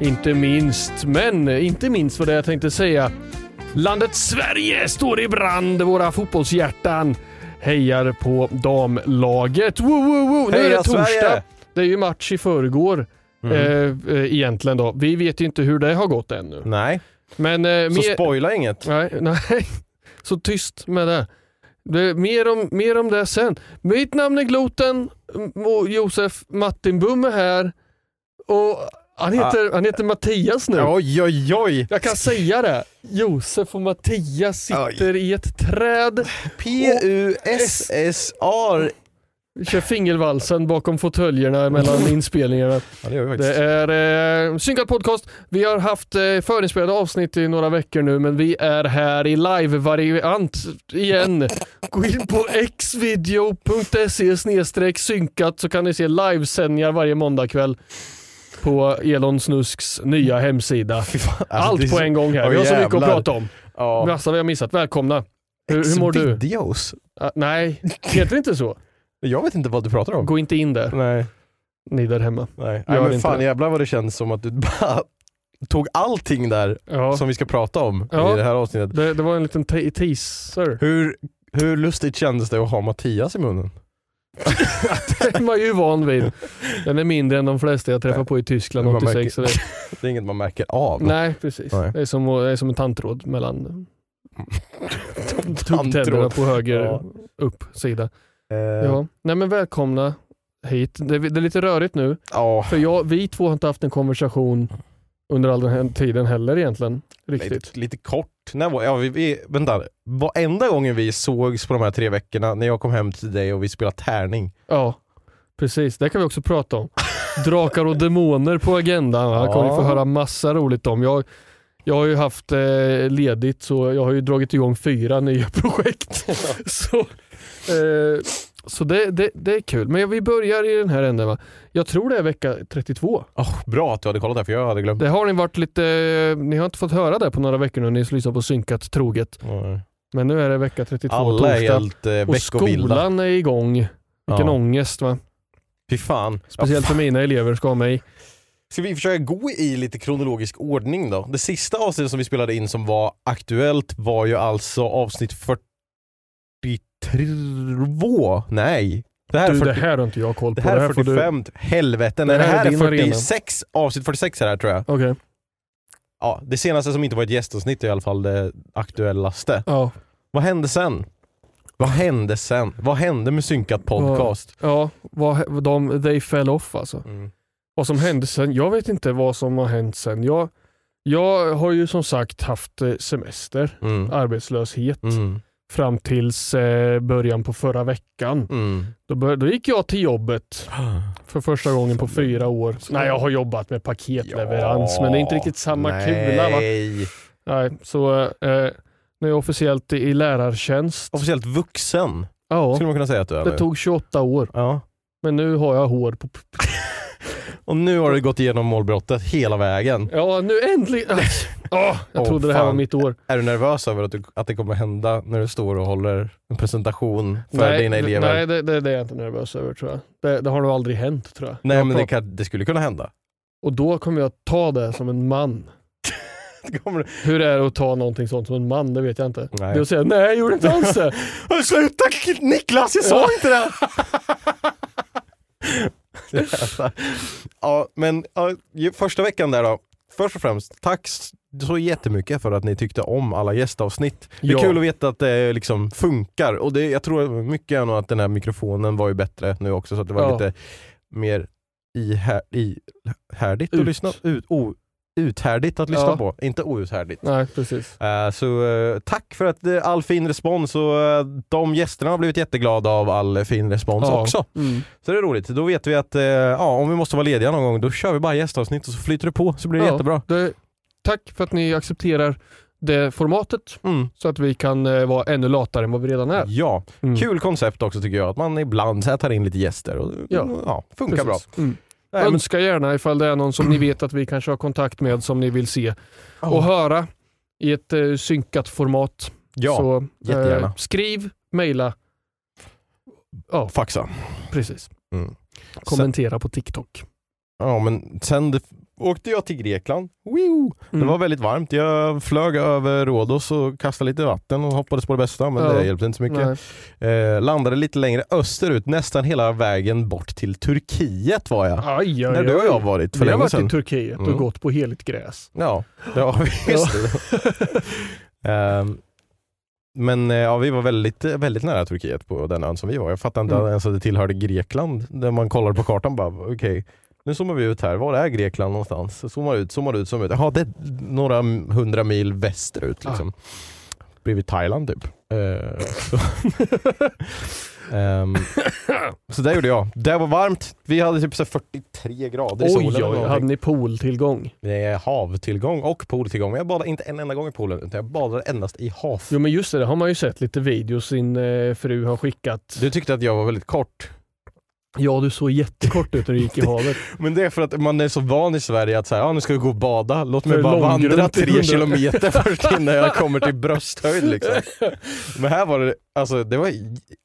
inte minst. Men inte minst vad det jag tänkte säga. Landet Sverige står i brand. Våra fotbollshjärtan hejar på damlaget. Woo, woo, woo. Nu är det torsdag. Sverige! Det är ju match i förrgår. Mm. Eh, eh, egentligen då. Vi vet ju inte hur det har gått ännu. Nej, Men, eh, så mer- spoila inget. Nej, nej. Så tyst med det. det mer, om, mer om det sen. Mitt namn är Gloten och Josef Martinbum är här. Och han heter, han heter Mattias nu. Oj, oj, oj. Jag kan säga det. Josef och Mattias sitter i ett träd. P-U-S-S-R. Kör fingervalsen bakom fåtöljerna mellan inspelningarna. Ja, det Det är eh, Synkad podcast. Vi har haft eh, förinspelade avsnitt i några veckor nu men vi är här i live-variant igen. Gå in på xvideo.se synkat så kan ni se livesändningar varje måndagkväll på Elon Snusks nya hemsida. Alltså, det är Allt på en gång här. Vi har så mycket att prata om. Ja. Massa vi har missat. Välkomna. Hur, hur mår du? Videos? Ah, nej, heter det inte så? Jag vet inte vad du pratar om. Gå inte in där, Nej, ni där hemma. nej. Gör nej men fan det. jävlar vad det känns som att du bara tog allting där Ja, som vi ska prata om Ja. i det här avsnittet. det, det var en liten te- teaser. Hur, hur lustigt kändes det att ha Mattias i munnen? Den är man ju van vid. Den är mindre än de flesta jag träffar på i Tyskland Man 86. märker- Så det, Det är inget man märker av. nej, precis. Nej. Det, är som, det är som en tandtråd mellan Tandtråd. tuggtänderna på höger Ja. upp sida. Eh, Ja. Nej men välkomna hit. Det är, det är lite rörigt nu. ja. För jag, vi två har inte haft en konversation under all den här tiden heller egentligen. Riktigt. Lite, lite kort. När var, ja, vi, vi, vänta, varenda gången vi sågs på de här tre veckorna när jag kom hem till dig och vi spelade tärning. Ja, precis. Det kan vi också prata om. Drakar och demoner på agendan. Här kommer ni få höra massa roligt om. Jag, jag har ju haft eh, ledigt så jag har ju dragit igång fyra nya projekt. så eh, så det, det, det är kul. Men vi börjar i den här änden. Va? Jag tror det är vecka 32. Oh, bra att du hade kollat det för jag hade glömt. Det har ni varit lite, ni har inte fått höra det på några veckor nu. Ni lyssnar på synkat troget. Nej. Men nu är det vecka 32 Alla är torsdag. helt eh, och skolan är igång. Vilken Ja. ångest va? Fy fan. Speciellt för mina elever ska ha mig. Ska vi försöka gå i lite kronologisk ordning då? Det sista avsnittet som vi spelade in som var aktuellt var ju alltså avsnitt 42? Nej. Det här, Du, är det 40, här har inte jag koll på. det här är får du- 45. Helvete, Det nej det här är här är arena. 46. Avsnitt 46 är det här tror jag. Okej, Ja, det senaste som inte var ett gästavsnitt är i alla fall det aktuellaste. ja. Vad hände sen? Vad hände sen? Vad hände med synkat podcast? Ja, vad, de, they fell off alltså. Mm. Vad som hände sen, jag vet inte vad som har hänt sen. Jag, jag har ju som sagt haft eh, semester, Mm. arbetslöshet, Mm. Fram tills eh, början på förra veckan. Mm. Då, bör, då gick jag till jobbet för första gången på fyra år. Nej, jag har jobbat med paketleverans, men det är inte riktigt samma kula. Va? Nej. Nej, så eh, nu är jag officiellt i, i lärartjänst. Officiellt vuxen, Ja, skulle man kunna säga att du är det nu. tog 28 år. Ja. Men nu har jag hår på... Och nu har det gått igenom målbrottet hela vägen. Ja, nu äntligen. Åh, jag trodde det här var mitt år. Är du nervös över att, du, att det kommer hända när du står och håller en presentation för nej, dina elever? nej det, det, det är jag inte nervös över tror jag. Det, det har nog aldrig hänt tror jag. Nej, Jag men det, kan, det skulle kunna hända. Och då kommer jag ta det som en man. Hur är det att ta någonting sånt som en man? Det vet jag inte. Nej. Det är att säga nej, jag gjorde inte alls det. Sluta Niklas, jag sa inte det! Ja, men ja, första veckan där då. Först och främst, tack så jättemycket för att ni tyckte om alla gästavsnitt. Det är Ja. kul att veta att det liksom funkar och det, jag tror mycket är nog att den här mikrofonen var ju bättre nu också så att det var Ja. lite mer ihär, ihärdigt att lyssna ut, o, uthärdigt att lyssna Ja. på, inte outhärdigt. Nej, precis. Eh, så eh, tack för att eh, all fin respons och de gästerna har blivit jätteglada av all fin respons Ja. också. Mm. Så det är roligt. Då vet vi att ja, om vi måste vara lediga någon gång då kör vi bara gästavsnitt och så flyter det på så blir det Ja, jättebra. Det, tack för att ni accepterar det formatet Mm. så att vi kan eh, vara ännu latare än vad vi redan är. Ja, Mm. kul koncept också tycker jag. Att man ibland så tar in lite gäster och Ja. ja, funkar bra. Precis. Mm. Nej, men- gärna ifall det är någon som ni vet att vi kanske har kontakt med som ni vill se Ja. och höra i ett eh, synkat format. Ja, Så, eh, jättegärna. skriv, mejla, ja faxa. precis. Mm. Kommentera på TikTok. Ja men sen det, åkte jag till Grekland. Woo! Det Mm. var väldigt varmt. Jag flög över Rhodos och kastade lite vatten och hoppades på det bästa men Ja. det hjälpte inte så mycket. Eh, landade lite längre österut, nästan hela vägen bort till Turkiet var jag. Aj, aj, När du och jag varit för Vi har länge varit sedan. i Turkiet Mm. och gått på heligt gräs. Ja, det har vi. Just det. Ehm, men eh, ja, vi var väldigt, väldigt nära Turkiet på den ön som vi var. Jag fattar inte Mm. ens att det tillhörde Grekland. Där man kollar på kartan bara, okej, nu zoomar vi ut här. Var är Grekland någonstans? Zoomar ut, zoomar ut, zoomar ut. Jaha, det är några hundra mil västerut liksom. Bredvid Thailand typ. Eh, så. Det gjorde jag. Det var varmt. Vi hade typ så här 43 grader i Oj, solen. oj, någonting. hade ni pooltillgång? Är havtillgång och pooltillgång. Men jag badade inte en enda gång i poolen, utan jag badade endast i hav. Jo men just det, det har man ju sett lite videos sin eh, fru har skickat. Du tyckte att jag var väldigt kort. Ja, du såg jättekort ut när du gick i havet. Men det är för att man är så van i Sverige att säga, ja, nu ska vi gå och bada. Låt mig bara vandra tre kilometer först innan jag kommer till brösthöjd. Liksom. Men här var det, alltså, det, var,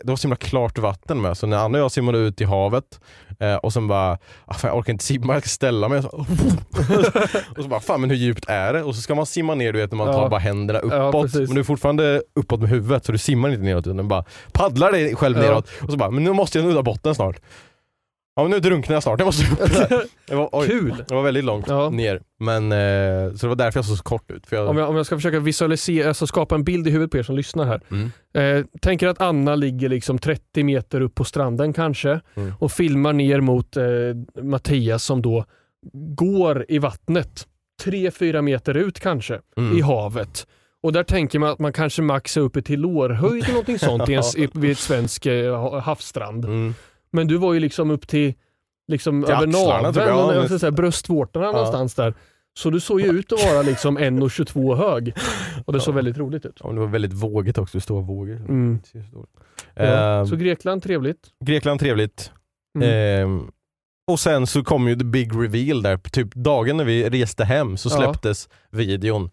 det var så himla klart vatten med. Så när Anna och jag simmade ut i havet eh, och sen bara, ah, fan, jag orkar inte simma, jag ska ställa mig. Och så, och så bara, fan men hur djupt är det? Och så ska man simma ner du vet när man Ja. tar bara händerna Ja, uppåt. precis. men du är fortfarande uppåt med huvudet så du simmar inte neråt utan bara paddlar dig själv Ja. neråt. Och så bara, men nu måste jag nudda botten snart. Ja men nu drunknar jag snart, jag måste upp. Det var, oj, Kul! det var väldigt långt Ja. ner. Men, eh, så det var därför jag såg så kort ut. För jag, Om jag, om jag ska försöka visualisera, alltså skapa en bild i huvudet på er som lyssnar här. Mm. Eh, tänker att Anna ligger liksom 30 meter upp på stranden kanske Mm. och filmar ner mot eh, Mattias som då går i vattnet. 3-4 meter ut kanske Mm. i havet. Och där tänker man att man kanske maxar uppe till lårhöjd eller någonting sånt i en, i, vid ett svensk eh, ha- havsstrand. Mm. Men du var ju liksom upp till, liksom Till över naveln, typ, ja, bröstvårtorna någonstans där. Så du såg ju ut att vara liksom 1,22 hög. Och det såg väldigt roligt ut. Ja, det var väldigt vågigt också, stora vågor. Mm. Ja, Ehm, så Grekland, trevligt. Grekland trevligt. Mm. Ehm, och sen så kom ju the big reveal där, typ dagen när vi reste hem så Ja. släpptes videon.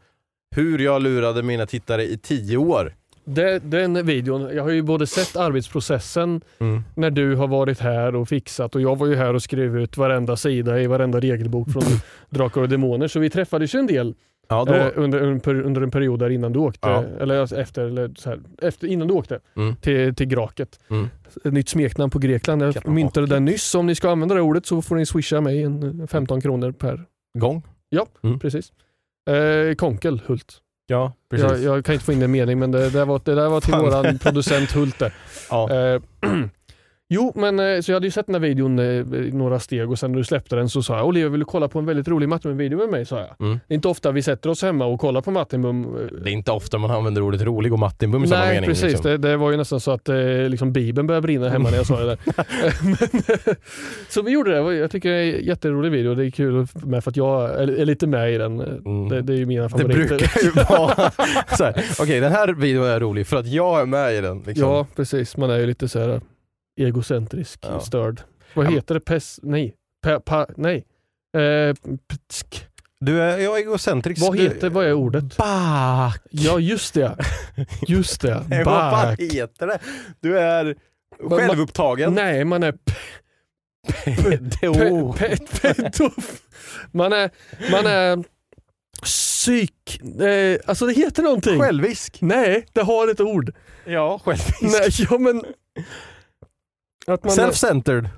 Hur jag lurade mina tittare i tio år. Det, den videon, jag har ju både sett arbetsprocessen Mm. när du har varit här och fixat och jag var ju här och skrev ut varenda sida i varenda regelbok från Drakar och Demoner. Så vi träffades ju en del Ja, då, eh, under, under en period där innan du åkte, Ja. eller alltså efter, eller så här, efter, innan du åkte Mm. till, till Graket. Mm. Ett nytt smeknamn på Grekland. Jag Kappan myntade den nyss. Om ni ska använda det ordet så får ni swisha mig en 15 kronor per. gång. Precis. Eh, Konkel, Hult. Ja, precis. Jag, jag kan inte få in en mening men det, det, var, det där var till våran producent Hult det. ja. Eh, jo, men eh, så jag hade ju sett den här videon eh, i några steg och sen när du släppte den så sa jag Olivia vill du kolla på en väldigt rolig Mattimum-video med mig? sa jag. Mm. Det är inte ofta vi sätter oss hemma och kollar på Mattimum. eh, Det är inte ofta man använder ordet rolig och Martinbum i samma Nej, mening. precis. Liksom. Det, det var ju nästan så att eh, liksom Bibeln började brinna hemma när jag sa det där. Men, eh, så vi gjorde det. Jag tycker det är en jätterolig video. Det är kul med för att jag är, lite med i den. Mm. Det, det är ju mina Det favoriter. brukar ju vara okej den här videon är rolig för att jag är med i den. Liksom. Ja, precis. Man är ju lite så här egocentrisk, Ja. störd. Vad Ja, heter det? Pes... Nej. Pa, pa, nej. Eh. Du är, är egocentrisk. vad Du- heter, vad är ordet? Back! Ja just det. Just det. Nej, Vad Back. heter det? Du är man- självupptagen. Nej, man är pe- Pedo. pe- pe- pedo. Man är, man är psyk... Eh, alltså det heter någonting. Självisk. Nej, det har ett ord. Ja, självisk. Nej, ja men... Att man Self-centered.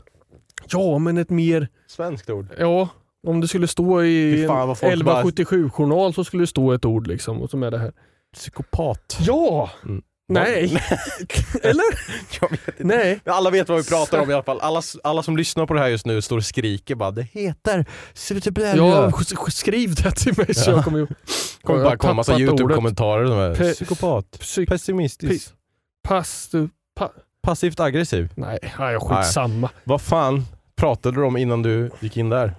ja men ett mer... Svenskt ord. Ja, om det skulle stå i Fy en fan, vad folk bara- 1177-journal så skulle det stå ett ord liksom och som är det här. Psykopat. Ja! Mm. Nej! Eller? Jag vet inte. Nej. Alla vet vad vi pratar om i alla fall. Alla, alla som lyssnar på det här just nu står och skriker bara det heter... Ja, sk- sk- skriv det till mig så Ja. jag kommer ju... kommer jag bara har komma massa tappat youtube-kommentarer som är Pe- psykopat, Psyk... pessimistisk, Pass... Pa... passivt aggressiv. Nej, nej, skitsamma. Vad fan pratade du om innan du gick in där?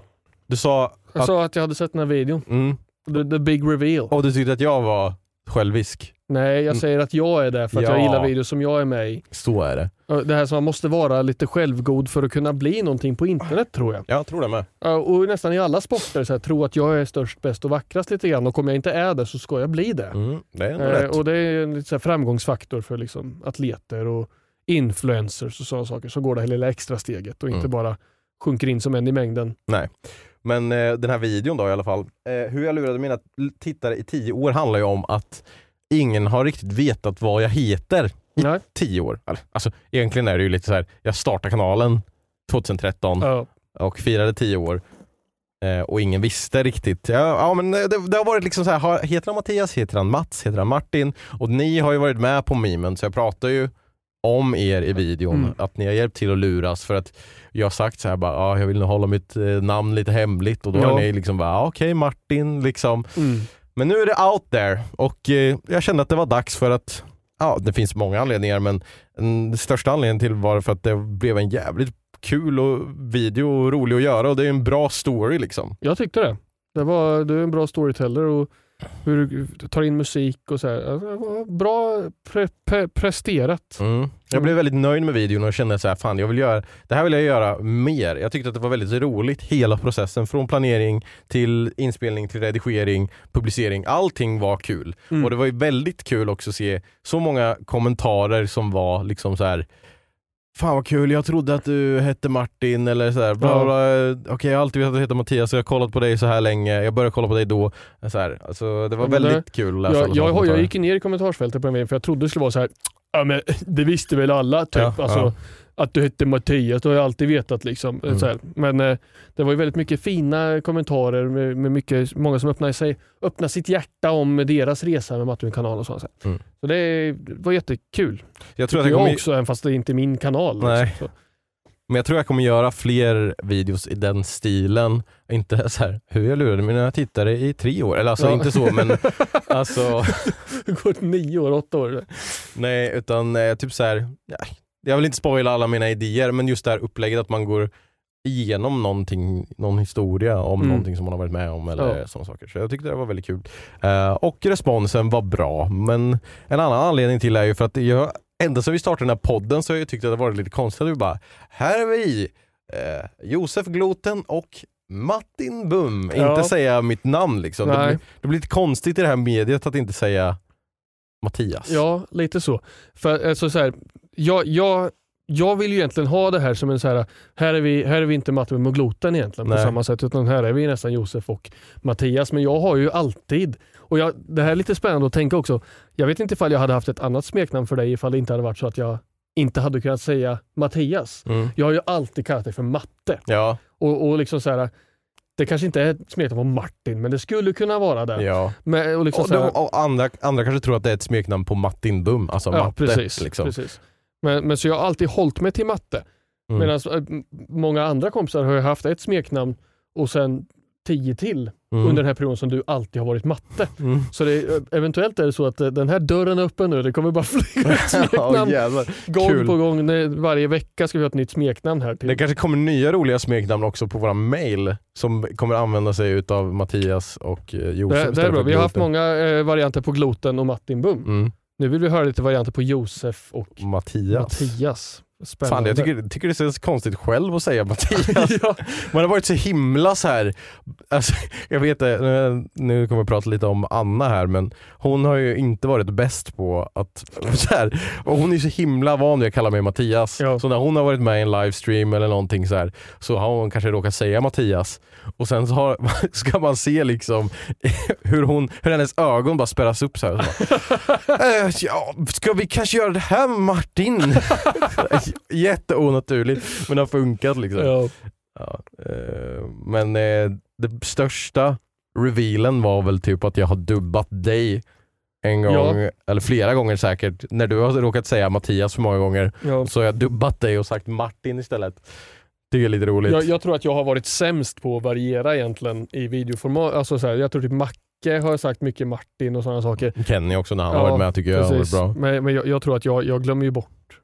Du sa Jag att, sa att jag hade sett den här videon. mm, The, the big reveal. och du tyckte att jag var självisk. Nej, jag Mm. säger att jag är där för att jag Ja. gillar videos som jag är med i. Så är det. Det här som man måste vara lite självgod för att kunna bli någonting på internet tror jag. Jag tror det med. Och nästan i alla sporter så här, tro att jag är störst, bäst och vackrast lite grann och om jag inte är det så ska jag bli det. Mm, det är ändå Eh, rätt. och det är en lite så framgångsfaktor för liksom atleter och influencers och sådana saker. Så går det här lilla extra steget och inte Mm. bara sjunker in som en i mängden. Men eh, den här videon då i alla fall. Eh, hur jag lurade mina tittare i tio år handlar ju om att ingen har riktigt vetat vad jag heter i Nej. tio år. Alltså, egentligen är det ju lite så här. jag startade kanalen 2013 Ja. och firade tio år. Eh, och ingen visste riktigt. Ja, ja, men det, det har varit liksom så här, heter han Mattias, heter han Mats, heter han Martin? Och ni har ju varit med på memen så jag pratar ju om er i videon, Mm. att ni har hjälpt till att luras för att jag har sagt så här bara, ah, jag vill nog hålla mitt eh, namn lite hemligt och då Ja. har ni liksom bara, ah, okej Martin liksom. Mm. Men nu är det out there och eh, jag kände att det var dags för att, ja det finns många anledningar men den största anledningen till var för att det blev en jävligt kul och video och rolig att göra och det är en bra story liksom. Jag tyckte det. det var, du är en bra storyteller och hur du tar in musik och så här. Bra pre, pre, presterat. Mm. Jag blev väldigt nöjd med videon och kände så här, fan jag vill göra, det här vill jag göra mer. Jag tyckte att det var väldigt roligt hela processen från planering till inspelning till redigering, publicering. Allting var kul. Mm. Och det var ju väldigt kul också att se så många kommentarer som var liksom så här. Fan vad kul, jag trodde att du hette Martin eller sådär. Bla, Ja. bla. Okej, jag har alltid vetat att du heter Mattias och jag har kollat på dig så här länge. Jag började kolla på dig då. Så här. Alltså, det var Ja, väldigt kul att läsa Jag, jag, jag, gick ner i kommentarsfältet på en för jag trodde det skulle vara så här. Ja, men det visste väl alla, typ. Ja, alltså, ja. Att du hette Mattias, det har jag alltid vetat. Liksom. Mm. Så här. Men eh, det var ju väldigt mycket fina kommentarer med, med mycket, många som öppnade, sig, öppnade sitt hjärta om deras resa med Martin-kanal och så. Så, Mm. så det, var jättekul. Jag tror att jag jag kommer, också, även fast det inte är min kanal. Nej. Liksom. Men jag tror jag kommer göra fler videos i den stilen. Inte så här, hur jag lurade mina tittare i tre år. Eller alltså Ja. inte så men alltså Det går nio år, åtta år. nej utan eh, typ så här. Ja, jag vill inte spoila alla mina idéer men just det här upplägget att man går igenom någonting, någon historia om Mm. någonting som man har varit med om eller Ja. sådana saker. Så jag tyckte det var väldigt kul. Eh, och responsen var bra men en annan anledning till är ju för att jag ända sedan vi startade den här podden så har jag tyckt att det varit lite konstigt vi bara, här är vi, eh, Josef Gloten och Martin Bum. Ja. Inte säga mitt namn liksom. Det blir, det blir lite konstigt i det här mediet att inte säga Mattias. Ja, lite så. För, alltså, så här, jag, jag, jag vill ju egentligen ha det här som en så här, här är vi, här är vi inte Martin och Gloten egentligen på Nej. samma sätt, utan här är vi nästan Josef och Mattias. Men jag har ju alltid, och jag, det här är lite spännande att tänka också, jag vet inte ifall jag hade haft ett annat smeknamn för dig ifall det inte hade varit så att jag inte hade kunnat säga Mattias. Mm. Jag har ju alltid kallat dig för Matte. Ja, Och, och liksom så här, det kanske inte är ett smeknamn på Martin, men det skulle kunna vara det. ja. Men, och liksom Och, de, och andra, andra kanske tror att det är ett smeknamn på Martin Bum, alltså Ja, matte. precis. liksom. precis. Men, men så jag har alltid hållit mig till matte. Mm. Medan äh, många andra kompisar har haft ett smeknamn och sen tio till Mm. under den här perioden som du alltid har varit matte. Mm. Så det, är- eventuellt är det så att eh, den här dörren är öppen nu. Det kommer bara flyga ett smeknamn jävlar. gång kul. på gång. Varje vecka ska vi ha ett nytt smeknamn här. Till. Det kanske kommer nya roliga smeknamn också på våra mail som kommer använda sig utav Mattias och eh, Josef. det, det är bra. Vi har haft många eh, varianter på Gloten och Martin Bum. Mm. Nu vill vi höra lite varianter på Josef och Mattias. Mattias. Spännande. Fan, jag tycker, tycker det känns konstigt själv att säga Mattias. ja. Man har varit så himla så här. Alltså, jag vet inte, nu- kommer vi prata lite om Anna här men hon har ju inte varit bäst på att, så här, och hon är så himla van vid att kalla mig Mattias. Ja. Så när hon har varit med i en livestream eller någonting så här, så har hon kanske råkat säga Mattias och sen så har, ska man se liksom hur, hon, hur hennes ögon bara spärras upp så här. Så bara, "Eh, ja, ska vi kanske göra det här med Martin? Jätteonaturligt men det har funkat liksom. Ja. Ja, eh, men eh, det största revealen var väl typ att jag har dubbat dig en gång, eller flera gånger säkert. När du har råkat säga Mattias för många gånger Ja. så har jag dubbat dig och sagt Martin istället. Det är lite roligt. Jag, jag tror att jag har varit sämst på att variera egentligen i videoformat. Alltså så här, jag tror typ Macke har sagt mycket Martin och sådana saker. Kenny också när han Ja, har varit med tycker jag har varit Precis. bra. Men, men jag, jag tror att jag, jag glömmer ju bort.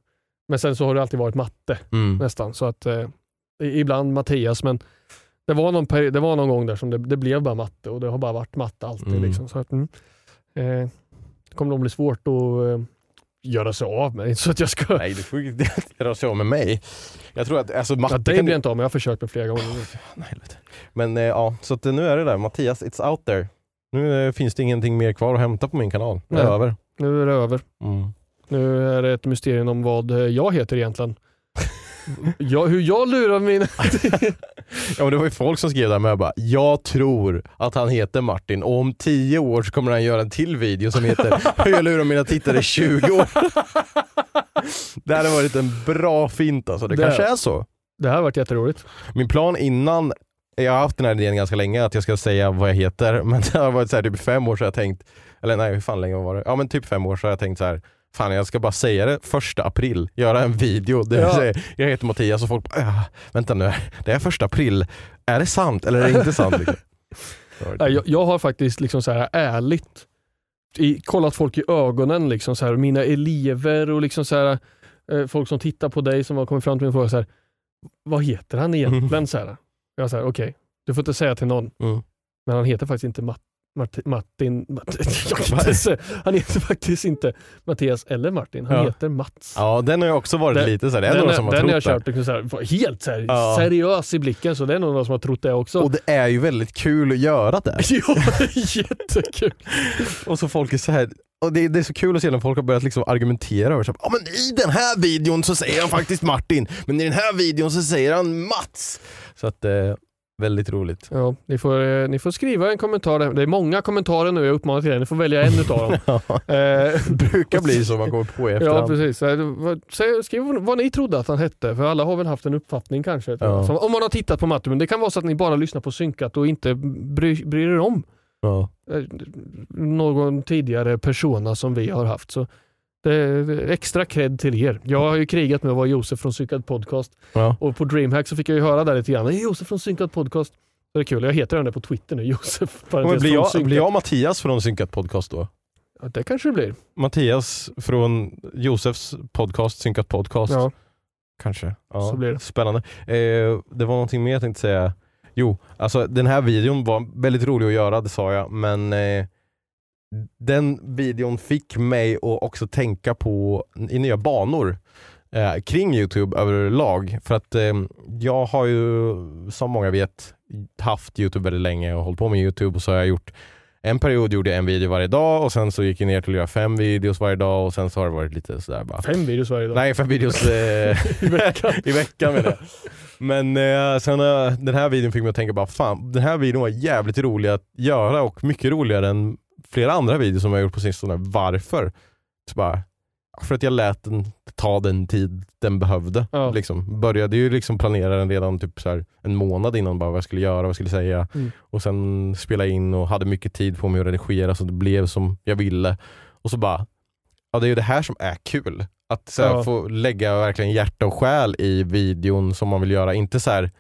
Men sen så har det alltid varit matte Mm. nästan. Så att, eh, ibland Mattias, men det var, någon peri- det var någon gång där som det, det blev bara matte och det har bara varit matte alltid. Mm. Liksom. Så att, mm. eh, det kommer nog bli svårt att eh, göra sig av med. Så att jag ska... Nej, du får ju inte göra sig av med mig. Jag tror att, alltså matte Ja, det kan blir du... inte av men jag har försökt med flera gånger. Helvete. Men eh, ja, så att, eh, nu är det där. Mattias, it's out there. Nu eh, finns det ingenting mer kvar att hämta på min kanal. Det är Nej. över. Nu är det över. Mm. Nu är det ett mysterium om vad eh, jag heter egentligen. jag, hur jag lurar mina... Ja men det var ju folk som skrev där med bara, jag tror att han heter Martin och om 10 år så kommer han göra en till video som heter Hur jag lurar mina tittare i 20 år. det hade varit en bra fint alltså, det, Det- kanske är så. det här har varit jätteroligt. Min plan innan, jag har haft den här idén ganska länge att jag ska säga vad jag heter, men det har varit så här, typ fem år så har jag tänkt, eller nej hur fan länge var det? Ja men typ fem år så har jag tänkt så här. Fan jag ska bara säga det första april, göra en video där jag säger jag heter Mattias och folk bara, "Ah, vänta nu, det är första april, är det sant eller är det inte sant? Liksom. Jag, jag har faktiskt liksom så här ärligt i, kollat folk i ögonen, liksom så här, mina elever och liksom så här, eh, folk som tittar på dig som har kommit fram till mig och frågat så här, vad heter han egentligen? Så här. Jag säger okej, du får inte säga till någon, Mm. men han heter faktiskt inte Matt, Martin, Martin, Martin jag han heter faktiskt inte Mattias eller Martin, han Ja. heter Mats. Ja den har ju också varit Den- lite så här. det är den några som har den har jag trott kört liksom så här, helt så här, Ja. seriös i blicken, så det är nog någon som har trott det också. Och det är ju väldigt kul att göra det. ja, jättekul. Och så folk är så här och det, det är så kul att se när folk har börjat liksom argumentera över så ja men i den här videon så säger han faktiskt Martin, men i den här videon så säger han Mats. Så att eh, väldigt roligt. Ja, ni, får, eh, ni får skriva en kommentar. där. Det är många kommentarer nu, jag uppmanar till det. Ni får välja en utav dem. Eh, brukar bli så man kommer på i ja, efterhand. precis. Vad- Säg, skriv vad ni trodde att han hette, för alla har väl haft en uppfattning kanske. Ja. Som, om man har tittat på Matte, men det kan vara så att ni bara lyssnar på synkat och inte bry, bryr er om Ja. eh, någon tidigare persona som vi har haft. Så det extra cred till er. Jag har ju krigat med att vara Josef från Synkad Podcast Ja. och på DreamHack så fick jag ju höra där lite grann. Josef från Synkad Podcast. Det är kul, jag heter den där på Twitter nu, Josef. Men blir, jag, blir jag Mattias från Synkat Podcast då? Ja, det kanske det blir. Mattias från Josefs podcast, Synkat Podcast? Ja. Kanske. Ja. Så blir det. Spännande. Eh, det var någonting mer jag tänkte säga. Jo, alltså den här videon var väldigt rolig att göra, det sa jag, men eh, den videon fick mig att också tänka på i nya banor eh, kring Youtube överlag. För att eh, jag har ju, som många vet, haft Youtube väldigt länge och hållit på med Youtube och så har jag gjort en period gjorde jag en video varje dag och sen så gick jag ner till att göra fem videos varje dag och sen så har det varit lite sådär bara Fem videos varje dag. Nej, fem videos eh, I veckan. i veckan menar jag. Men eh, sen eh, den här videon fick mig att tänka bara fan, den här videon var jävligt rolig att göra och mycket roligare än flera andra videos som jag gjort på sistone. Varför? Så bara, för att jag lät den ta den tid den behövde. Ja. Liksom. Började ju liksom planera den redan typ så en månad innan bara vad jag skulle göra, vad jag skulle säga. Mm. Och sen spela in och hade mycket tid på mig att redigera så det blev som jag ville. Och så bara, ja det är ju det här som är kul. Att så Ja. få lägga verkligen hjärta och själ i videon som man vill göra. Inte så här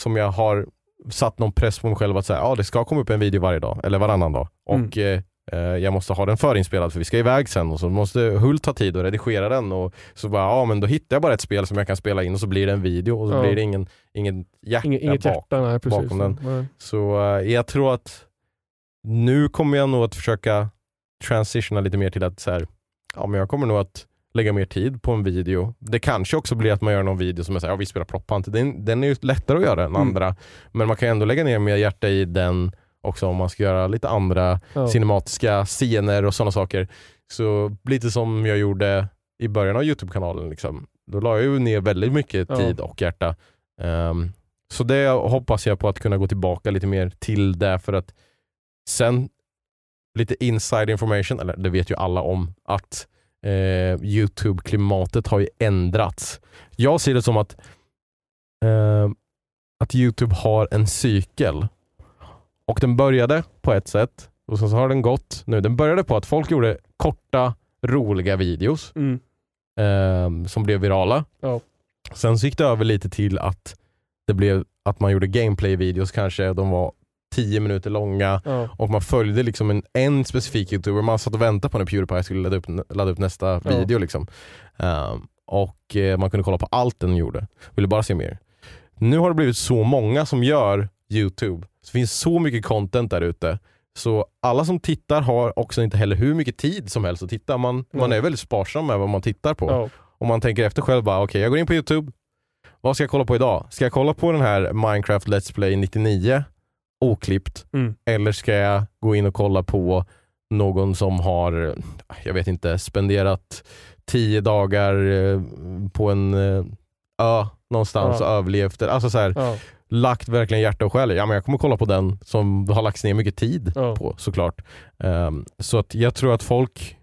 som jag har satt någon press på mig själv att säga, ja det ska komma upp en video varje dag eller varannan dag. Mm. Och eh, eh, jag måste ha den förinspelad för vi ska iväg sen och så måste Hult ta tid att redigera den och så bara, ja men då hittar jag bara ett spel som jag kan spela in och så blir det en video och så Ja. blir det ingen, ingen hjärta inget bak. hjärta, nej precis. bakom den. Nej. Så eh, jag tror att nu kommer jag nog att försöka transitiona lite mer till att så här, ja, men jag kommer nog att lägga mer tid på en video. Det kanske också blir att man gör någon video som är såhär, ja vi spelar Prop den, den är ju lättare att göra än Mm. andra. Men man kan ändå lägga ner mer hjärta i den också om man ska göra lite andra Ja. cinematiska scener och sådana saker. Så lite som jag gjorde i början av Youtube-kanalen. Liksom. Då la jag ju ner väldigt mycket Ja. tid och hjärta. Ehm, så det hoppas jag på att kunna gå tillbaka lite mer till det för att sen lite inside information, eller det vet ju alla om, att eh, Youtube-klimatet har ju ändrats. Jag ser det som att, eh, att Youtube har en cykel. Och den började på ett sätt och sen så har den gått nu. Den började på att folk gjorde korta, roliga videos Mm. eh, som blev virala. Ja. Sen så gick det över lite till att det blev att man gjorde gameplay-videos kanske. De var 10 minuter långa Ja. och man följde liksom en, en specifik youtuber. Man satt och väntade på när Pewdiepie skulle ladda upp, ladda upp nästa Ja. video. Liksom. Ehm, och eh, man kunde kolla på allt den gjorde. Ville bara se mer. Nu har det blivit så många som gör Youtube. Det finns så mycket content där ute. Så alla som tittar har också inte heller hur mycket tid som helst att titta. Man, man Nej. är väldigt sparsam med vad man tittar på. Ja. Om man tänker efter själv, bara okej jag går in på Youtube. Vad ska jag kolla på idag? Ska jag kolla på den här Minecraft Let's Play 99 oklippt? Mm. Eller ska jag gå in och kolla på någon som har, jag vet inte, spenderat tio dagar eh, på en eh, ö någonstans Ja. och överlevt. Alltså så här, Ja. lagt verkligen hjärta och själ. Ja, men jag kommer kolla på den som har lagts ner mycket tid Ja. på såklart. Ehm, så att jag tror att folk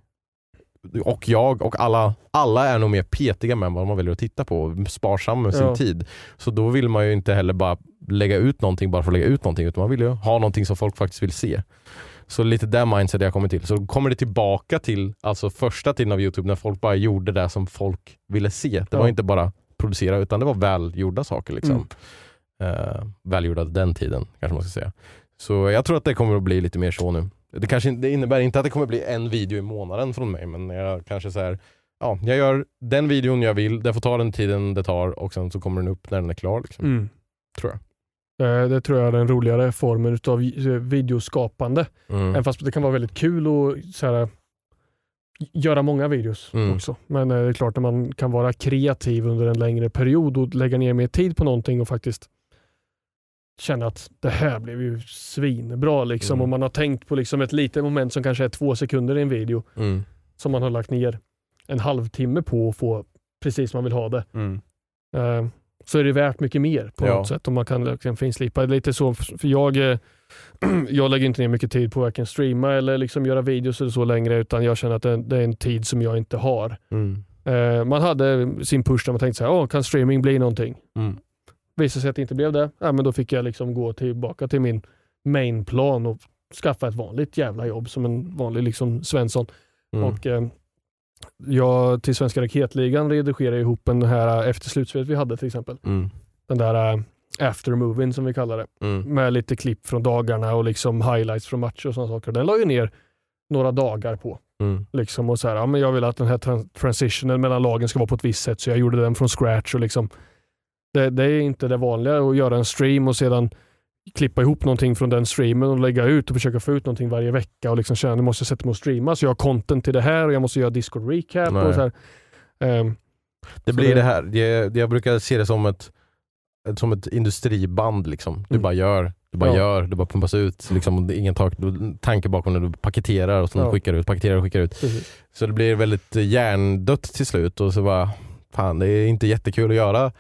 och jag och alla, alla är nog mer petiga med vad man väljer att titta på. Sparsam med sin Ja. tid. Så då vill man ju inte heller bara lägga ut någonting bara för att lägga ut någonting utan man vill ju ha någonting som folk faktiskt vill se. Så lite det mindset jag kommer till. Så kommer det tillbaka till alltså första tiden av Youtube när folk bara gjorde det som folk ville se. Det Ja. var inte bara producera utan det var välgjorda saker. Liksom. Mm. Eh, välgjorda den tiden kanske man ska säga. Så jag tror att det kommer att bli lite mer så nu. Det, kanske, det innebär inte att det kommer bli en video i månaden från mig men jag kanske så här, ja, jag gör den videon jag vill, det får ta den tiden det tar och sen så kommer den upp när den är klar. Liksom. Mm. Tror jag. Eh, Det tror jag är den roligare formen av videoskapande. Mm. Även fast det kan vara väldigt kul att så här, göra många videos Mm. också. Men eh, det är klart att man kan vara kreativ under en längre period och lägga ner mer tid på någonting och faktiskt känna att det här blev ju svinbra. Liksom. Mm. Och man har tänkt på liksom ett litet moment som kanske är två sekunder i en video Mm. som man har lagt ner en halvtimme på att få precis som man vill ha det. Mm. Eh, så är det värt mycket mer på Ja. något sätt. Om man kan liksom finslipa det lite så. För jag, eh, jag lägger inte ner mycket tid på att varken streama eller liksom göra videos eller så längre utan jag känner att det, det är en tid som jag inte har. Mm. Eh, man hade sin push där man tänkte så här, Åh, kan streaming bli någonting? Mm. Visade sig att det inte blev det. Ja, men då fick jag liksom gå tillbaka till min mainplan och skaffa ett vanligt jävla jobb som en vanlig liksom Svensson. Mm. Och, eh, jag till Svenska Raketligan redigerade ihop en här eh, efter slutspelet vi hade till exempel. Mm. Den där eh, aftermovien som vi kallar det. Mm. Med lite klipp från dagarna och liksom highlights från matcher och sådana saker. Den la ju ner några dagar på. Mm. Liksom och så här, ja, men jag vill att den här tran- transitionen mellan lagen ska vara på ett visst sätt så jag gjorde den från scratch. Och liksom, det, det är inte det vanliga att göra en stream och sedan klippa ihop någonting från den streamen och lägga ut och försöka få ut någonting varje vecka och liksom känna nu måste jag sätta mig och streama så jag har content till det här och jag måste göra Discord recap. Nej. Och så. Ehm, Det Så blir det- det här, jag, jag brukar se det som ett, som ett industriband. Liksom. Du Mm. bara gör, du bara Ja. gör, det bara pumpas ut. Liksom. det Ingen tak, du- tanke bakom när du paketerar och sen Ja. skickar ut, paketerar och skickar ut. precis. Så det blir väldigt hjärndött till slut och så bara, fan det är inte jättekul att göra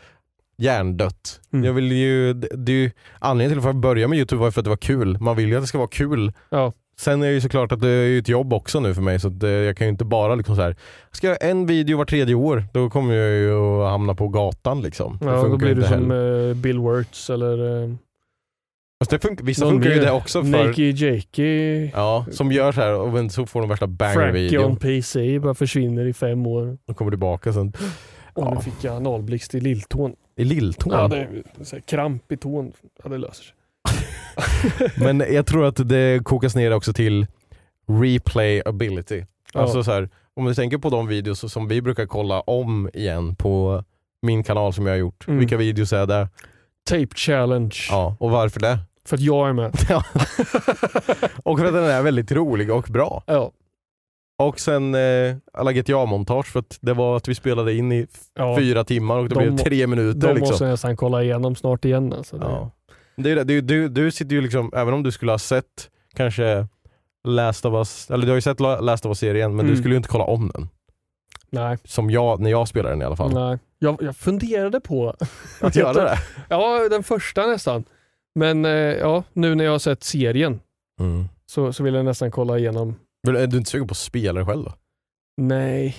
hjärndött. Mm. Jag vill ju, det, ju, anledningen till att jag började med Youtube var för att det var kul. Man vill ju att det ska vara kul. Ja. Sen är det ju såklart att det är ett jobb också nu för mig så det, jag kan ju inte bara liksom så här. ska jag en video var tredje år, då kommer jag ju att hamna på gatan liksom. Ja, då blir du som heller. eh, Bill Wirtz eller eh, Fast det funkar, vissa funkar ju det också för, Nakey Jakey. ja, som gör så här och så får de värsta Frankie banger-videon. on PC bara försvinner i fem år. Och kommer tillbaka sen. Och Ja. nu fick jag analblixt i lilltån. I lilltån. Ja, det är så här, kramp i tån. Ja, det löser sig. Men jag tror att det kokas ner också till replayability. Ja. Alltså så här, om du tänker på de videos som vi brukar kolla om igen på min kanal som jag har gjort. Mm. Vilka videos är det? Tape challenge. Ja, och varför det? För att jag är med. Ja. och för att den är väldigt rolig och bra. Ja. Och sen eh, alla GTA-montage för att det var att vi spelade in i Ja, fyra timmar och det de blev tre minuter. de liksom. måste jag nästan kolla igenom snart igen. Alltså. Det- Ja. Det är det. Du, du, du sitter ju liksom, även om du skulle ha sett kanske Last of Us, eller du har ju sett La- Last of Us-serien men Mm. du skulle ju inte kolla om den. Nej, Som jag, när jag spelar den i alla fall. nej. Jag, jag funderade på Att göra det? Ja, den första nästan. Men eh, ja, nu när jag har sett serien Mm. så, så vill jag nästan kolla igenom. Men Är du inte sugen på att spela det själv då? Nej,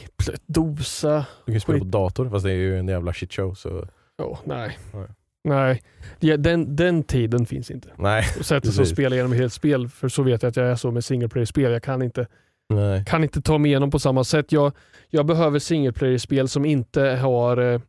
dosa. Du kan ju spela på dator fast det är ju en jävla shitshow så Oh, nej. Nej. Nej, ja, den, den tiden finns inte. nej. Att sätta sig och spela igenom ett helt spel, för så vet jag att jag är så med single player-spel. Jag kan inte, nej. kan inte ta mig igenom på samma sätt. Jag, jag behöver single player-spel som inte har eh,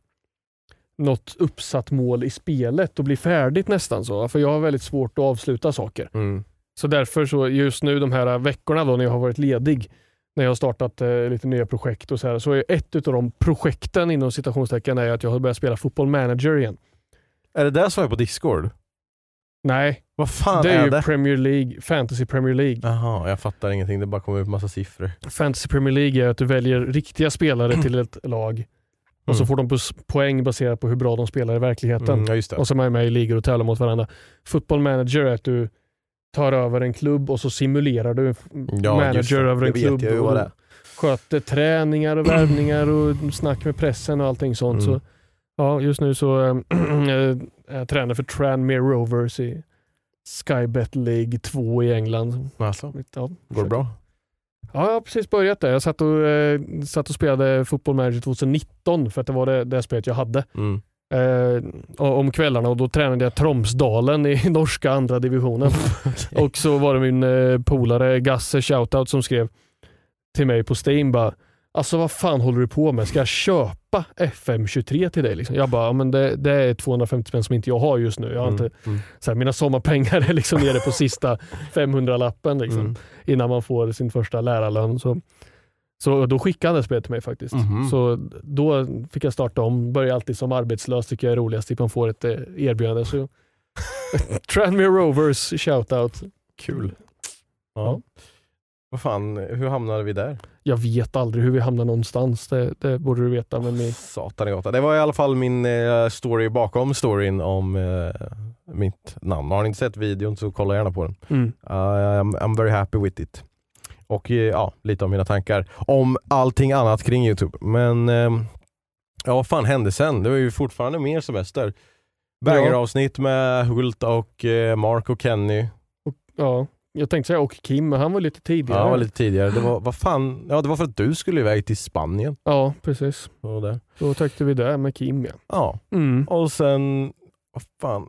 något uppsatt mål i spelet och blir färdigt nästan så. För jag har väldigt svårt att avsluta saker. Mm. Så därför så just nu de här veckorna då när jag har varit ledig, när jag har startat eh, lite nya projekt och så här, så är ett av de projekten inom citationstecken är att jag har börjat spela fotboll manager igen. Är det där som är på Discord? Nej, Vad fan det är, är ju det? Premier League, Fantasy Premier League. Jaha, jag fattar ingenting. Det bara kommer upp massa siffror. Fantasy Premier League är att du väljer riktiga spelare till ett lag och så Mm. får de poäng baserat på hur bra de spelar i verkligheten. Mm, ja, det. Och så är man med i ligor och tävlar mot varandra. Football manager är att du tar över en klubb och så simulerar du Ja, manager det. över en Det klubb. och det. Sköter träningar och värvningar och snack med pressen och allting sånt. Mm. Så, ja, just nu så äh, jag tränare för Tranmere Rovers i Skybet League 2 i England. Alltså, Ja, går det bra? Ja, jag har precis börjat där. Jag satt och, eh, satt och spelade Football Manager 2019 för att det var det, det spelet jag hade. Mm. Eh, om kvällarna och då tränade jag Tromsdalen i norska andra divisionen. Och så var det min eh, polare Gasse Shoutout som skrev till mig på Steam bara Alltså vad fan håller du på med? Ska jag köpa FM23 till dig? Liksom? Jag bara, men det, det är 250 spänn som inte jag har just nu. Jag har inte, Mm. så här, mina sommarpengar är liksom nere på sista 500-lappen. Liksom Mm. innan man får sin första lärarlön. Så, så då skickade han det spelet till mig faktiskt. Mhm. Så då fick jag starta om. Börjar alltid som arbetslös tycker jag är roligast, typ man får ett eh, erbjudande. Så Tranmere Rovers shoutout. Kul. Ja. Ja. Vad fan, hur hamnade vi där? Jag vet aldrig hur vi hamnar någonstans, det, det borde du veta. Men ni, Satan i gatan. Det var i alla fall min eh, story bakom storyn om eh, mitt namn. Har ni inte sett videon så kolla gärna på den. mm. Uh, I'm, I'm very happy with it. Och eh, ja, lite av mina tankar om allting annat kring Youtube. Men ehm, ja, vad fan hände sen? Det var ju fortfarande mer semester. Banger-avsnitt med Hult och eh, Mark och Kenny. ja, jag tänkte säga och Kim, men han var lite tidigare. Ja, det var lite tidigare. Det var, vad fan? Ja, det var för att du skulle iväg till Spanien. Ja, precis. Och det. Då tyckte vi det med Kim ja. Ja, Mm. och sen, vad fan,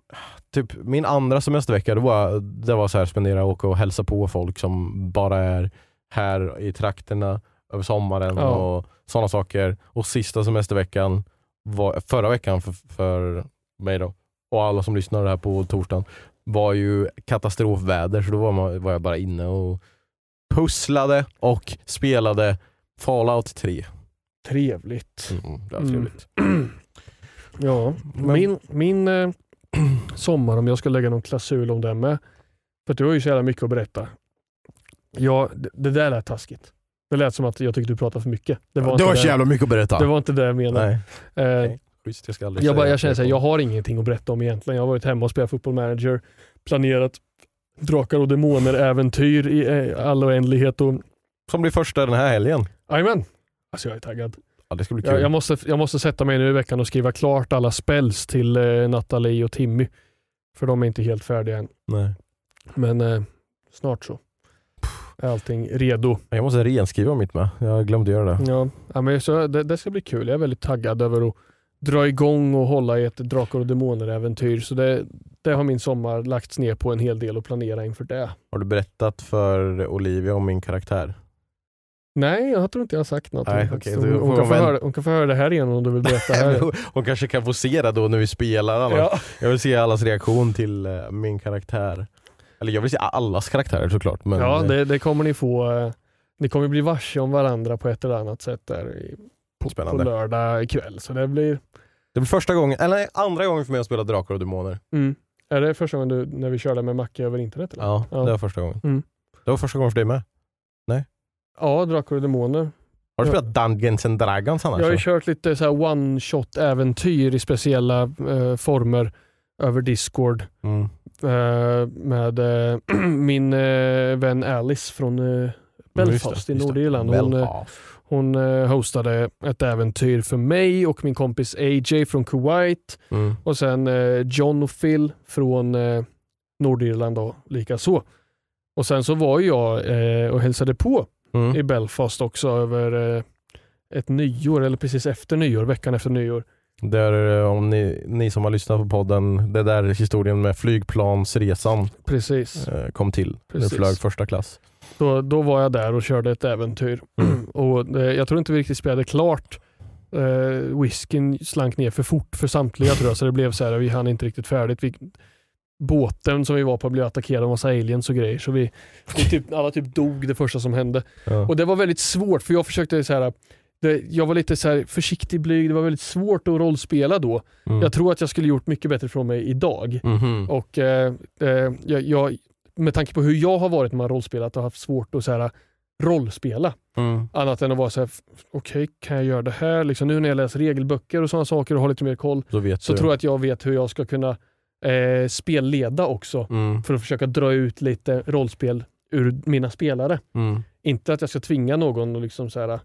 typ min andra semestervecka, det var, det var så här spendera och åka och hälsa på folk som bara är här i trakterna över sommaren Ja. och sådana saker. Och sista semesterveckan, var, förra veckan för, för mig då, och alla som lyssnade här på torsdagen, var ju katastrofväder så då var, man, var jag bara inne och pusslade och spelade Fallout 3. Trevligt. Mm, det var Mm. trevligt. Ja, Men- min, min eh, sommar, om jag ska lägga någon klausul om det med, för du har ju så jävla mycket att berätta. Ja, det, det där lät taskigt. Det lät som att jag tyckte du pratade för mycket. Det var, Det var så jävla mycket att berätta. det var inte det jag menade. Nej. Eh, Schysst, jag ska aldrig jag, bara, jag känner såhär, jag har ingenting att berätta om egentligen. Jag har varit hemma och spelat fotboll manager, planerat Drakar och Demoner-äventyr i eh, all oändlighet. Och... Som blir första den här helgen. Jajamän! Alltså jag är taggad. Ja, det ska bli kul. Jag, jag, måste, jag måste sätta mig nu i veckan och skriva klart alla spells till eh, Nathalie och Timmy. För de är inte helt färdiga än. Nej. Men eh, snart så. Är allting redo. Jag måste renskriva mitt med. Jag glömde göra det. Ja, ja, men så, det, det ska bli kul. Jag är väldigt taggad över att dra igång och hålla i ett Drakar och Demoner-äventyr. Så det, det har min sommar lagts ner på en hel del och planera inför det. Har du berättat för Olivia om min karaktär? Nej, jag tror inte jag har sagt något. Nej, då hon, hon, kan väl- höra, hon kan få höra det här igen om du vill berätta här. Hon kanske kan få se det då när vi spelar. Alla. ja. Jag vill se allas reaktion till eh, min karaktär. Eller jag vill se allas karaktärer såklart. Men, ja, eh, det, det kommer ni få. eh, Ni kommer bli varse om varandra på ett eller annat sätt där i, på, på lördag kväll. Så det blir... det blir första gången, eller nej, andra gången för mig att spela Drakar och Demoner. Mm. Är det första gången du, när vi körde med Macke över internet? Eller? Ja, Ja. det var första gången. Mm. Det var första gången för dig med. Ja, Drakar och Demoner. Har du spelat Dungeons and Dragons annars? Jag har ju kört lite så här one shot äventyr i speciella eh, former över Discord Mm. eh, med eh, min eh, vän Alice från Belfast i. Nordirland. Hon, hon hostade ett äventyr för mig och min kompis AJ från Kuwait Mm. och sen John och Phil från Nordirland då, lika så. Och sen så var jag och hälsade på Mm. i Belfast också över ett nyår, eller precis efter nyår, veckan efter nyår. Där, eh, om ni, ni som har lyssnat på podden, det där historien med flygplansresan Precis. eh, kom till. Precis. Du flög första klass. Då, då var jag där och körde ett äventyr. Mm. och eh, Jag tror inte vi riktigt spelade klart. Eh, whiskyn slank ner för fort för samtliga tror jag, så det blev så här, vi hann inte riktigt färdigt. Vi, båten som vi var på blev attackerad av massa aliens och grejer, så vi, vi typ, alla typ dog det första som hände. Ja. Och det var väldigt svårt för jag försökte så här, det, jag var lite så försiktig blyg, det var väldigt svårt att rollspela då. Mm. Jag tror att jag skulle gjort mycket bättre från mig idag. Mhm. Och eh, eh, jag, jag, med tanke på hur jag har varit när man rollspelat och haft svårt att så här, rollspela. Mm. Annat än att vara så här, okej kan jag göra det här? Liksom, nu när jag läser regelböcker och sådana saker och har lite mer koll Så så tror jag att jag vet hur jag ska kunna eh, spelleda också. Mm. För att försöka dra ut lite rollspel ur mina spelare. Mm. Inte att jag ska tvinga någon att liksom så här,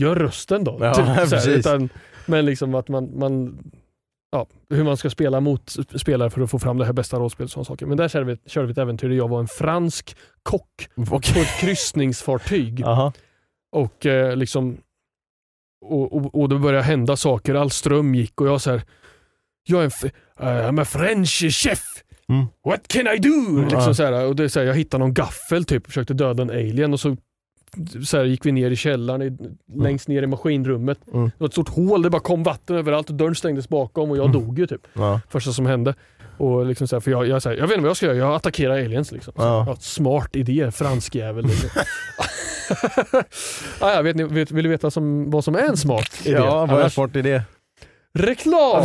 gör rösten då. Ja, typ, här, utan, men liksom att man, man ja, hur man ska spela mot spelare för att få fram det här bästa rollspelet och saker. Men där körde vi, körde vi ett äventyr där jag var en fransk kock Okej. på ett kryssningsfartyg. Aha. Och eh, liksom och, och, och det började hända saker, all ström gick och jag så här, jag är en, uh, I'm a French chef. Mm. What can I do? Liksom Ja. så här, och det är så här, jag hittade någon gaffel typ, försökte döda en alien och så, så här, gick vi ner i källaren, i, längst ner i maskinrummet. Mm. Det var ett stort hål, det bara kom vatten överallt och dörren stängdes bakom och jag Mm. dog ju typ. Ja. Första som hände. Och liksom så här, för jag, jag, så här, jag vet inte vad jag ska göra, jag attackerar aliens. Liksom. Så, Ja. smart idé, fransk jävel. Liksom. ah, ja, vet ni, vet, vill du veta som, vad som är en smart idé? ja, vad är Annars- sport i det? Reklam!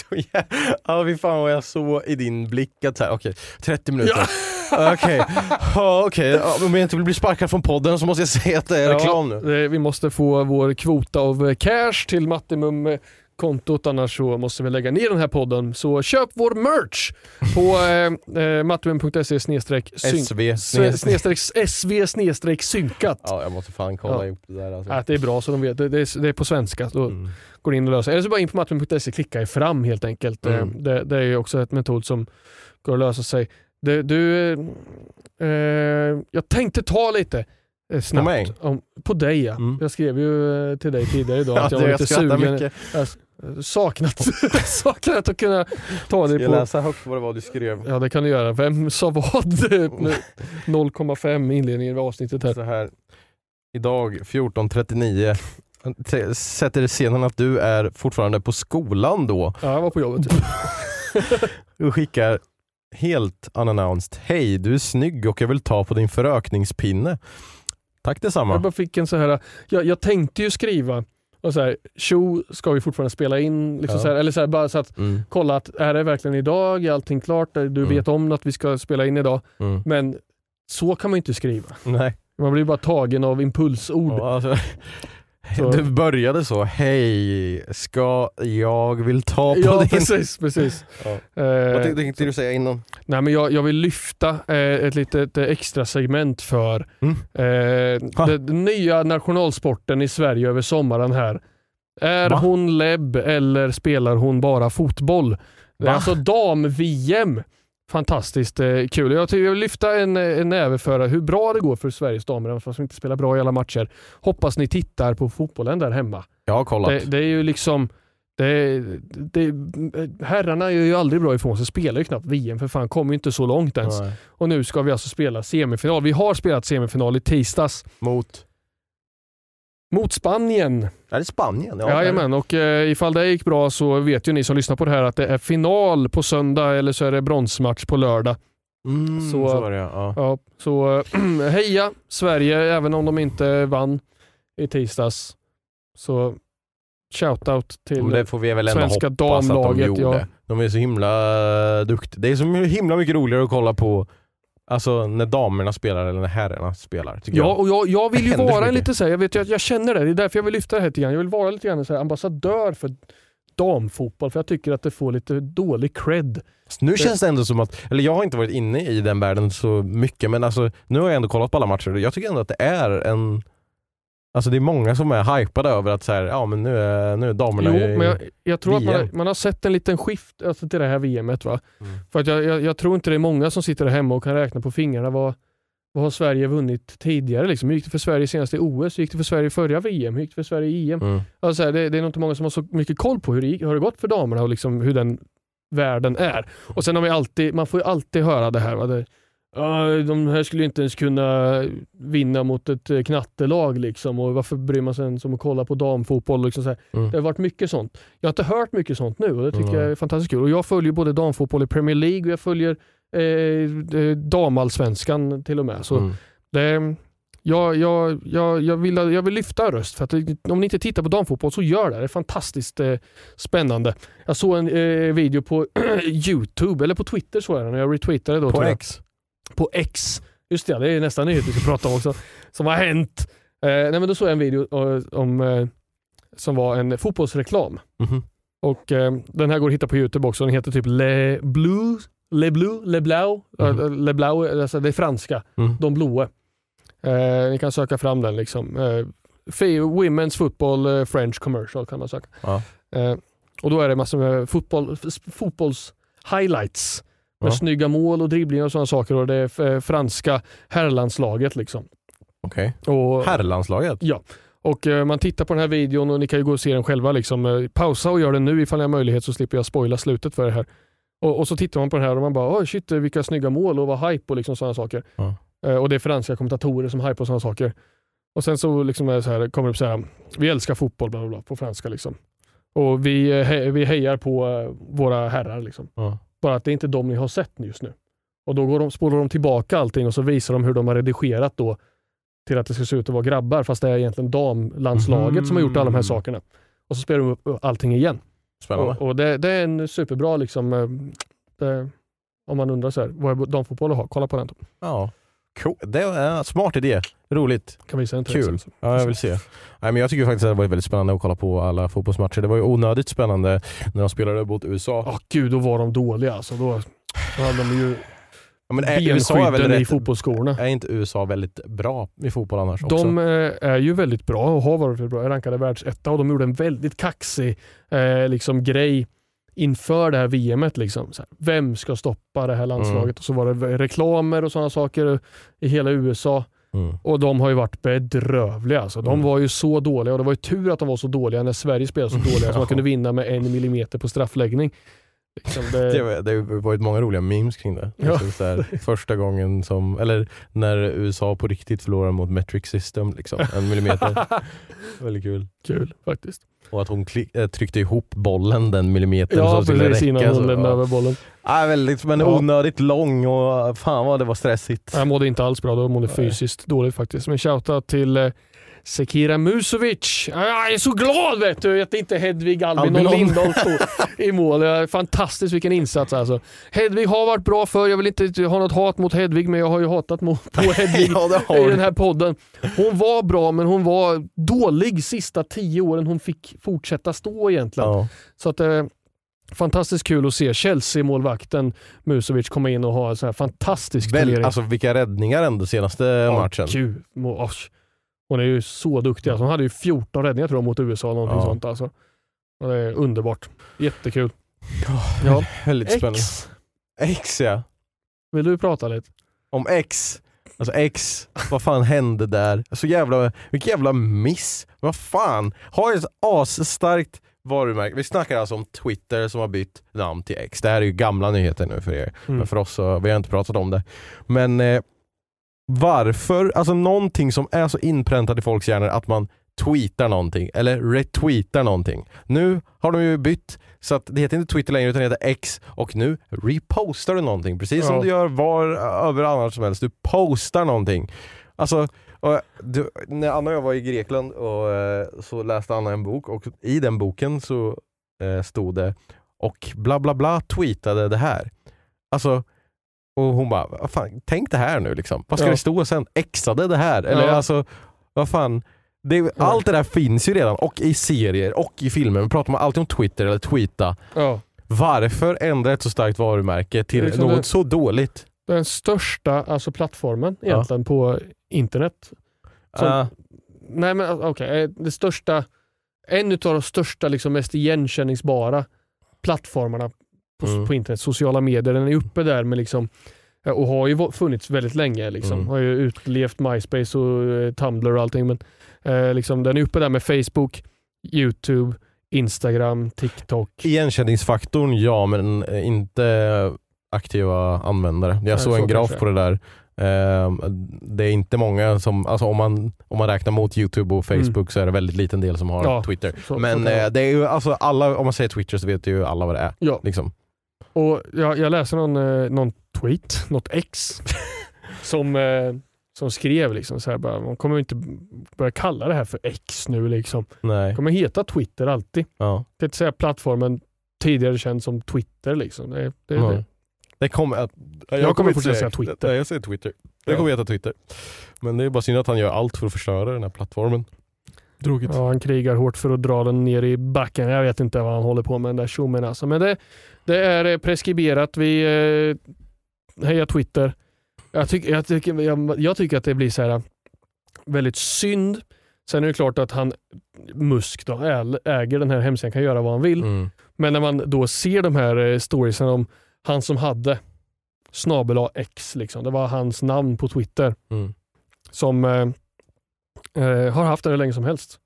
ja, fy fan vad jag såg i din blick att okej, 30 minuter. Okej, ja, okej. Ja, om jag inte vill bli sparkad från podden så måste jag säga att det är reklam nu. vi måste få vår kvota av eh, cash till Mattimum eh, kontot annars så måste vi lägga ner den här podden. Så köp vår merch på eh, eh, mattimum.se snedstreck SV. snedstreck synkat. Ja, jag måste fan kolla Ja. ihop det där alltså. Att det är bra så de vet. Det, det, är, det är på svenska. Då Mm. går in och löser. Eller så bara in på mattimum.se klicka er fram helt enkelt. Mm. Eh, Det, det är ju också ett metod som går att lösa sig. Det, du, eh, jag tänkte ta lite eh, snabbt. mig? Om, på dig ja. Mm. Jag skrev ju eh, till dig tidigare idag att jag var lite sugen. mycket. Jag saknat, saknat att kunna ta dig Ska jag på läsa högt vad det var du skrev? Ja det kan du göra. Vem sa vad? 0,5 inledningen av avsnittet här. Så här. Idag 14.39 T- sätter scenen att du är fortfarande på skolan då. Ja, jag var på jobbet. Du skickar helt unannounced. Hej, du är snygg och jag vill ta på din förökningspinne. Tack detsamma. Jag bara fick en så här, jag, jag tänkte ju skriva och så här, tjo ska vi fortfarande spela in? Liksom Ja. så här, eller så här, bara så att Mm, kolla att är det verkligen idag? Är allting klart? Du Mm. vet om att vi ska spela in idag. mm. Men så kan man ju inte skriva. Nej. Man blir bara tagen av impulsord. Ja, alltså, Så- Du började så, hej, ska jag vill ta på Ja, din... precis. precis. Ja. Eh, Vad tänkte, tänkte du säga innan? Nej, men jag, jag vill lyfta eh, ett litet eh, extra segment för Mm. eh, den nya nationalsporten i Sverige över sommaren här. Är Va? hon lebb eller spelar hon bara fotboll? Det är Va? alltså dam-VM. Fantastiskt eh, kul. Jag, vill lyfta en, eh, en näve för hur bra det går för Sveriges damer, även fast de inte spelar bra i alla matcher. Hoppas ni tittar på fotbollen där hemma. Jag har kollat. Det, det är ju liksom det, det, herrarna gör ju aldrig bra ifrån sig, spelar ju knappt VM för fan, kommer ju inte så långt ens. Nej. Och nu ska vi alltså spela semifinal. Vi har spelat semifinal i tisdags Mot? Mot Spanien. Är det Spanien? Ja, Jajamän, och eh, ifall det gick bra så vet ju ni som lyssnar på det här att det är final på söndag eller så är det bronsmatch på lördag. Mm, Så- så, det ja. Ja, så heja Sverige, även om de inte vann i tisdags. Så shoutout till... Det får vi väl ändå svenska hoppas att de damlaget, gjorde. ja. De är så himla eh, duktiga. Det är så himla mycket roligare att kolla på alltså, när damerna spelar eller när herrarna spelar. Ja, jag. och jag, jag vill ju vara en lite så här, jag, vet, jag, jag känner det, det är därför jag vill lyfta det här lite grann. Jag vill vara lite grann så här, ambassadör för damfotboll, för jag tycker att det får lite dålig cred. Nu känns det ändå som att, eller jag har inte varit inne i den världen så mycket men alltså, nu har jag ändå kollat på alla matcher och jag tycker ändå att det är en Alltså det är många som är hypade över att så här, ja men nu är, nu är damerna Jo, i- men jag, jag tror att man, VM. man har sett en liten skift alltså, till det här VMet. Va? Mm. För att jag, jag, jag tror inte det är många som sitter där hemma och kan räkna på fingrarna vad, vad har Sverige vunnit tidigare. Liksom. Hur gick det för Sverige senast i OS? Hur gick det för Sverige i förra VM? Hur gick det för Sverige i EM? Mm. Alltså, det, det är nog inte många som har så mycket koll på hur det, gick, hur det gått för damerna och liksom hur den världen är. Och sen har vi alltid, man får ju alltid höra det här. Va? Det, "Ja, de här skulle ju inte ens kunna vinna mot ett eh, knattelag liksom och varför bryr man sig ens om att kolla på damfotboll? Liksom så. Mm. Det har varit mycket sånt. Jag har inte hört mycket sånt nu och det tycker Mm. jag är fantastiskt kul. Och jag följer både damfotboll i Premier League och jag följer eh, eh, damallsvenskan till och med. Så Mm. det, jag, jag, jag, jag, vill, jag vill lyfta röst för att om ni inte tittar på damfotboll så gör det. Det är fantastiskt eh, spännande. Jag såg en eh, video på Youtube, eller på Twitter såg jag den jag retweetade då. På. X? På X. Just det, det är nästan nyhet vi ska prata om också. Som har hänt. Eh, nej, men då såg jag en video eh, om, eh, som var en fotbollsreklam. Mhm. Och eh, Den här går att hitta på Youtube också. Den heter typ Le Bleu, Le Bleu, Le Blau. Mhm. Eh, Le Blau, alltså det är franska. Mm. De blåa. Eh, ni kan söka fram den. liksom. Women's football French commercial kan man söka. Ja. Och Då är det massor med fotboll, fotbolls highlights. Med Ja. snygga mål och dribblingar och sådana saker. Och Det är f- franska herrlandslaget. Liksom. Okej. Och, Herrlandslaget? Ja. Och eh, Man tittar på den här videon och ni kan ju gå och se den själva. Liksom. Eh, pausa och gör den nu ifall ni har möjlighet så slipper jag spoila slutet för det här. Och, och så tittar man på den här och man bara oj shit vilka snygga mål och vad hype och liksom sådana saker. Ja. Eh, och det är franska kommentatorer som hypar och sådana saker. Och sen så, liksom är så här, kommer det upp så här, vi älskar fotboll bla bla bla på franska. Liksom. Och vi, eh, he, vi hejar på eh, våra herrar. Liksom. Ja. Bara att det är inte de ni har sett just nu. Och då går de, spolar de tillbaka allting och så visar de hur de har redigerat då till att det ska se ut att vara grabbar fast det är egentligen damlandslaget som har gjort alla de här Mhm. sakerna. Och så spelar de upp allting igen. Spännande. Och, och det, det är en superbra, liksom, eh, det, om man undrar så här, vad är damfotboll att ha? Kolla på den. Ja. Cool. Det är en smart idé. Roligt. Kan visa dig Kul. Ja, jag vill se. Nej, men jag tycker faktiskt att det var väldigt spännande att kolla på alla fotbollsmatcher. Det var ju onödigt spännande när de spelade mot USA. Ja, gud, då var de dåliga. Alltså, då, då hade de ju Ja, men är, USA är väl benskydden i rätt, fotbollsskorna. är inte USA väldigt bra i fotboll annars också? De eh, är ju väldigt bra och har varit väldigt bra. Är rankade världsetta och de gjorde en väldigt kaxig eh, liksom, grej inför det här VMet. Liksom. Så här, vem ska stoppa det här landslaget? Mm. Och så var det reklamer och sådana saker i hela USA. Mm. Och de har ju varit bedrövliga. Alltså. De Mm. var ju så dåliga och det var ju tur att de var så dåliga när Sverige spelade så dåliga så man kunde vinna med en millimeter på straffläggning. Liksom det, Det, var- det har varit många roliga memes kring det. Ja. Alltså, så här, första gången som, eller när USA på riktigt förlorade mot metric system, liksom, en millimeter. Väldigt kul. Kul faktiskt. Och att hon äh, tryckte ihop bollen den millimetern Ja, som skulle precis innan räcka. hon lämnade över bollen. Ja, väldigt, men Ja. onödigt lång och fan vad det var stressigt. Jag mådde inte alls bra, då mådde Nej. fysiskt dåligt faktiskt. Men shoutout till eh, Sekira Musovic. Jag är så glad vet du att det inte är Hedvig Albin och Albinon. Lindahl står i mål. Fantastiskt vilken insats alltså. Hedvig har varit bra för Jag vill inte ha något hat mot Hedvig men jag har ju hatat på Hedvig ja, i den här podden. Hon var bra men hon var dålig sista tio åren hon fick fortsätta stå egentligen. Ja. Så att, eh, fantastiskt kul att se Chelsea-målvakten Musovic komma in och ha en så här fantastisk Väl, turnering. alltså vilka räddningar ändå senaste Ja, matchen. Gud, osh. Hon är ju så duktig. Alltså, hon hade ju 14 räddningar tror jag mot USA. Någonting Ja. sånt alltså. Och det är underbart. Jättekul. Ja. Väldigt spännande. X. X ja. Vill du prata lite? Om X. Alltså X, vad fan hände där? Så jävla, vilken jävla miss. Vad fan, har ett asstarkt varumärke. Vi snackar alltså om Twitter som har bytt namn till X. Det här är ju gamla nyheter nu för er. Mm. Men för oss så, vi har inte pratat om det. Men eh, varför, alltså någonting som är så inpräntat i folks hjärnor att man tweetar någonting eller retweetar någonting. Nu har de ju bytt så att det heter inte Twitter längre utan det heter X och nu repostar du någonting precis som Ja. du gör var över annars som helst. Du postar någonting. Alltså, och, du, när Anna och jag var i Grekland och, eh, så läste Anna en bok och i den boken så eh, stod det och bla bla bla tweetade det här. Alltså, och hon bara, fan, tänk det här nu liksom. Vad ska Ja. det stå sen? Exade det här? Eller Ja. alltså, vad fan. Det, allt det där finns ju redan och i serier och i filmer. Man pratar man alltid om Twitter eller tweeta. Ja. Varför ändra ett så starkt varumärke till liksom något det- så dåligt? Den största alltså plattformen Ja. egentligen på internet. Som- Ah, Nej men okej, eh, det största, en av de största liksom mest igenkänningsbara plattformarna på, Mm. på internet, sociala medier, den är uppe där med liksom och har ju funnits väldigt länge. Liksom. Mm. Har ju utlevt MySpace och eh, Tumblr och allting. Men eh, liksom, den är uppe där med Facebook, YouTube, Instagram, TikTok. igenkänningsfaktorn ja, men eh, inte aktiva användare. Jag Nej, såg så en graf kanske. på det där. Ehm, det är inte många som, alltså om man, om man räknar mot YouTube och Facebook så är det väldigt liten del som har Mm. Ja, Twitter. så- men så eh, det är ju alltså alla, om man säger Twitter så vet ju alla vad det är. Ja. Liksom. Och jag, jag läste någon, eh, någon tweet, något ex, som, eh, som skrev liksom så här bara, man kommer inte börja kalla det här för X nu liksom. Nej. Kommer heta Twitter alltid. Ja. Det är inte säga plattformen tidigare känd som Twitter liksom. Det, det, Ja. det. Det kommer att, Jag kommer inte fortsätta säga Twitter. Nej, jag säger Twitter. Det Ja. kommer heta Twitter. Men det är bara synd att han gör allt för att förstöra den här plattformen. Tråkigt. Ja, han krigar hårt för att dra den ner i backen. Jag vet inte vad han håller på med den där tjommen alltså. Men det, det är eh, preskriberat. Vi eh, hejar Twitter. Jag, tyck, jag, tycker, jag, jag tycker att det blir så här väldigt synd. Sen är det klart att han, Musk då, äger den här hemsidan, kan göra vad han vill. Mm. Men när man då ser de här eh, storiesen om han som hade snabel X, liksom. det var hans namn på Twitter, Mm. som eh, har haft den hur länge som helst.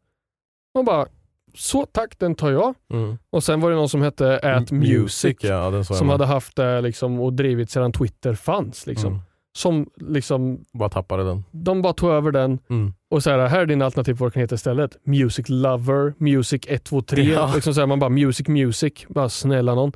Man bara, så tack, den tar jag. Mm. Och sen var det någon som hette At Music, ja, som hade haft det liksom, och drivit sedan Twitter fanns. Liksom. Mm. Som liksom, Bara tappade den. de bara tog över den Mm. och så här, här är din alternativ på vad det kan heta istället. Music Lover, Music 123. Ja. Liksom så här, man bara Music Music, bara snälla någon.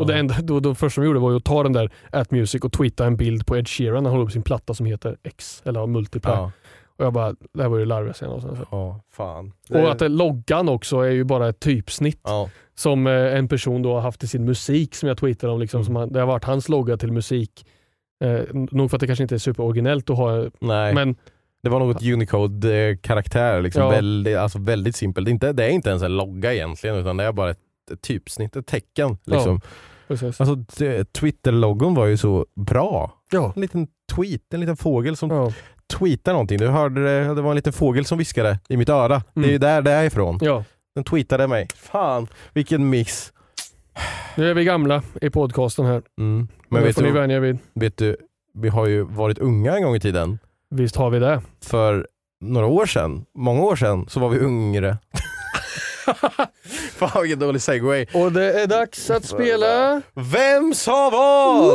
Och det, enda, då, då första de gjorde var ju att ta den där At Music och twittra en bild på Ed Sheeran när han håller upp sin platta som heter X, eller Multiply. Ja. Och jag bara, det här var ju larvigaste jag någonsin sett. Ja, fan. Och att det, loggan också är ju bara ett typsnitt Ja. som eh, en person då har haft i sin musik som jag tweetade om. Liksom, Mm. som han, det har varit hans logga till musik. Eh, nog för att det kanske inte är superoriginellt att ha, Nej, men det var något Unicode-karaktär. Liksom. Ja. Väldigt, alltså väldigt simpelt. Det är, inte, det är inte ens en logga egentligen utan det är bara ett, ett typsnitt, ett tecken. Liksom. precis. Alltså, Twitter-loggon var ju så bra. Ja. En liten tweet, en liten fågel som Ja. Tweetar någonting. Du hörde det, var en liten fågel som viskade i mitt öra. Det är ju där det är ifrån. ja. Den tweetade mig. Fan, vilken miss. Nu är vi gamla i podcasten här. Mm. Men vet får ni du, vänja er vid. vet du, vi har ju varit unga en gång i tiden. Visst har vi det. För några år sedan, många år sedan, så var vi yngre. Fan vilken dålig segway. Och det är dags att spela... Vem sa vad?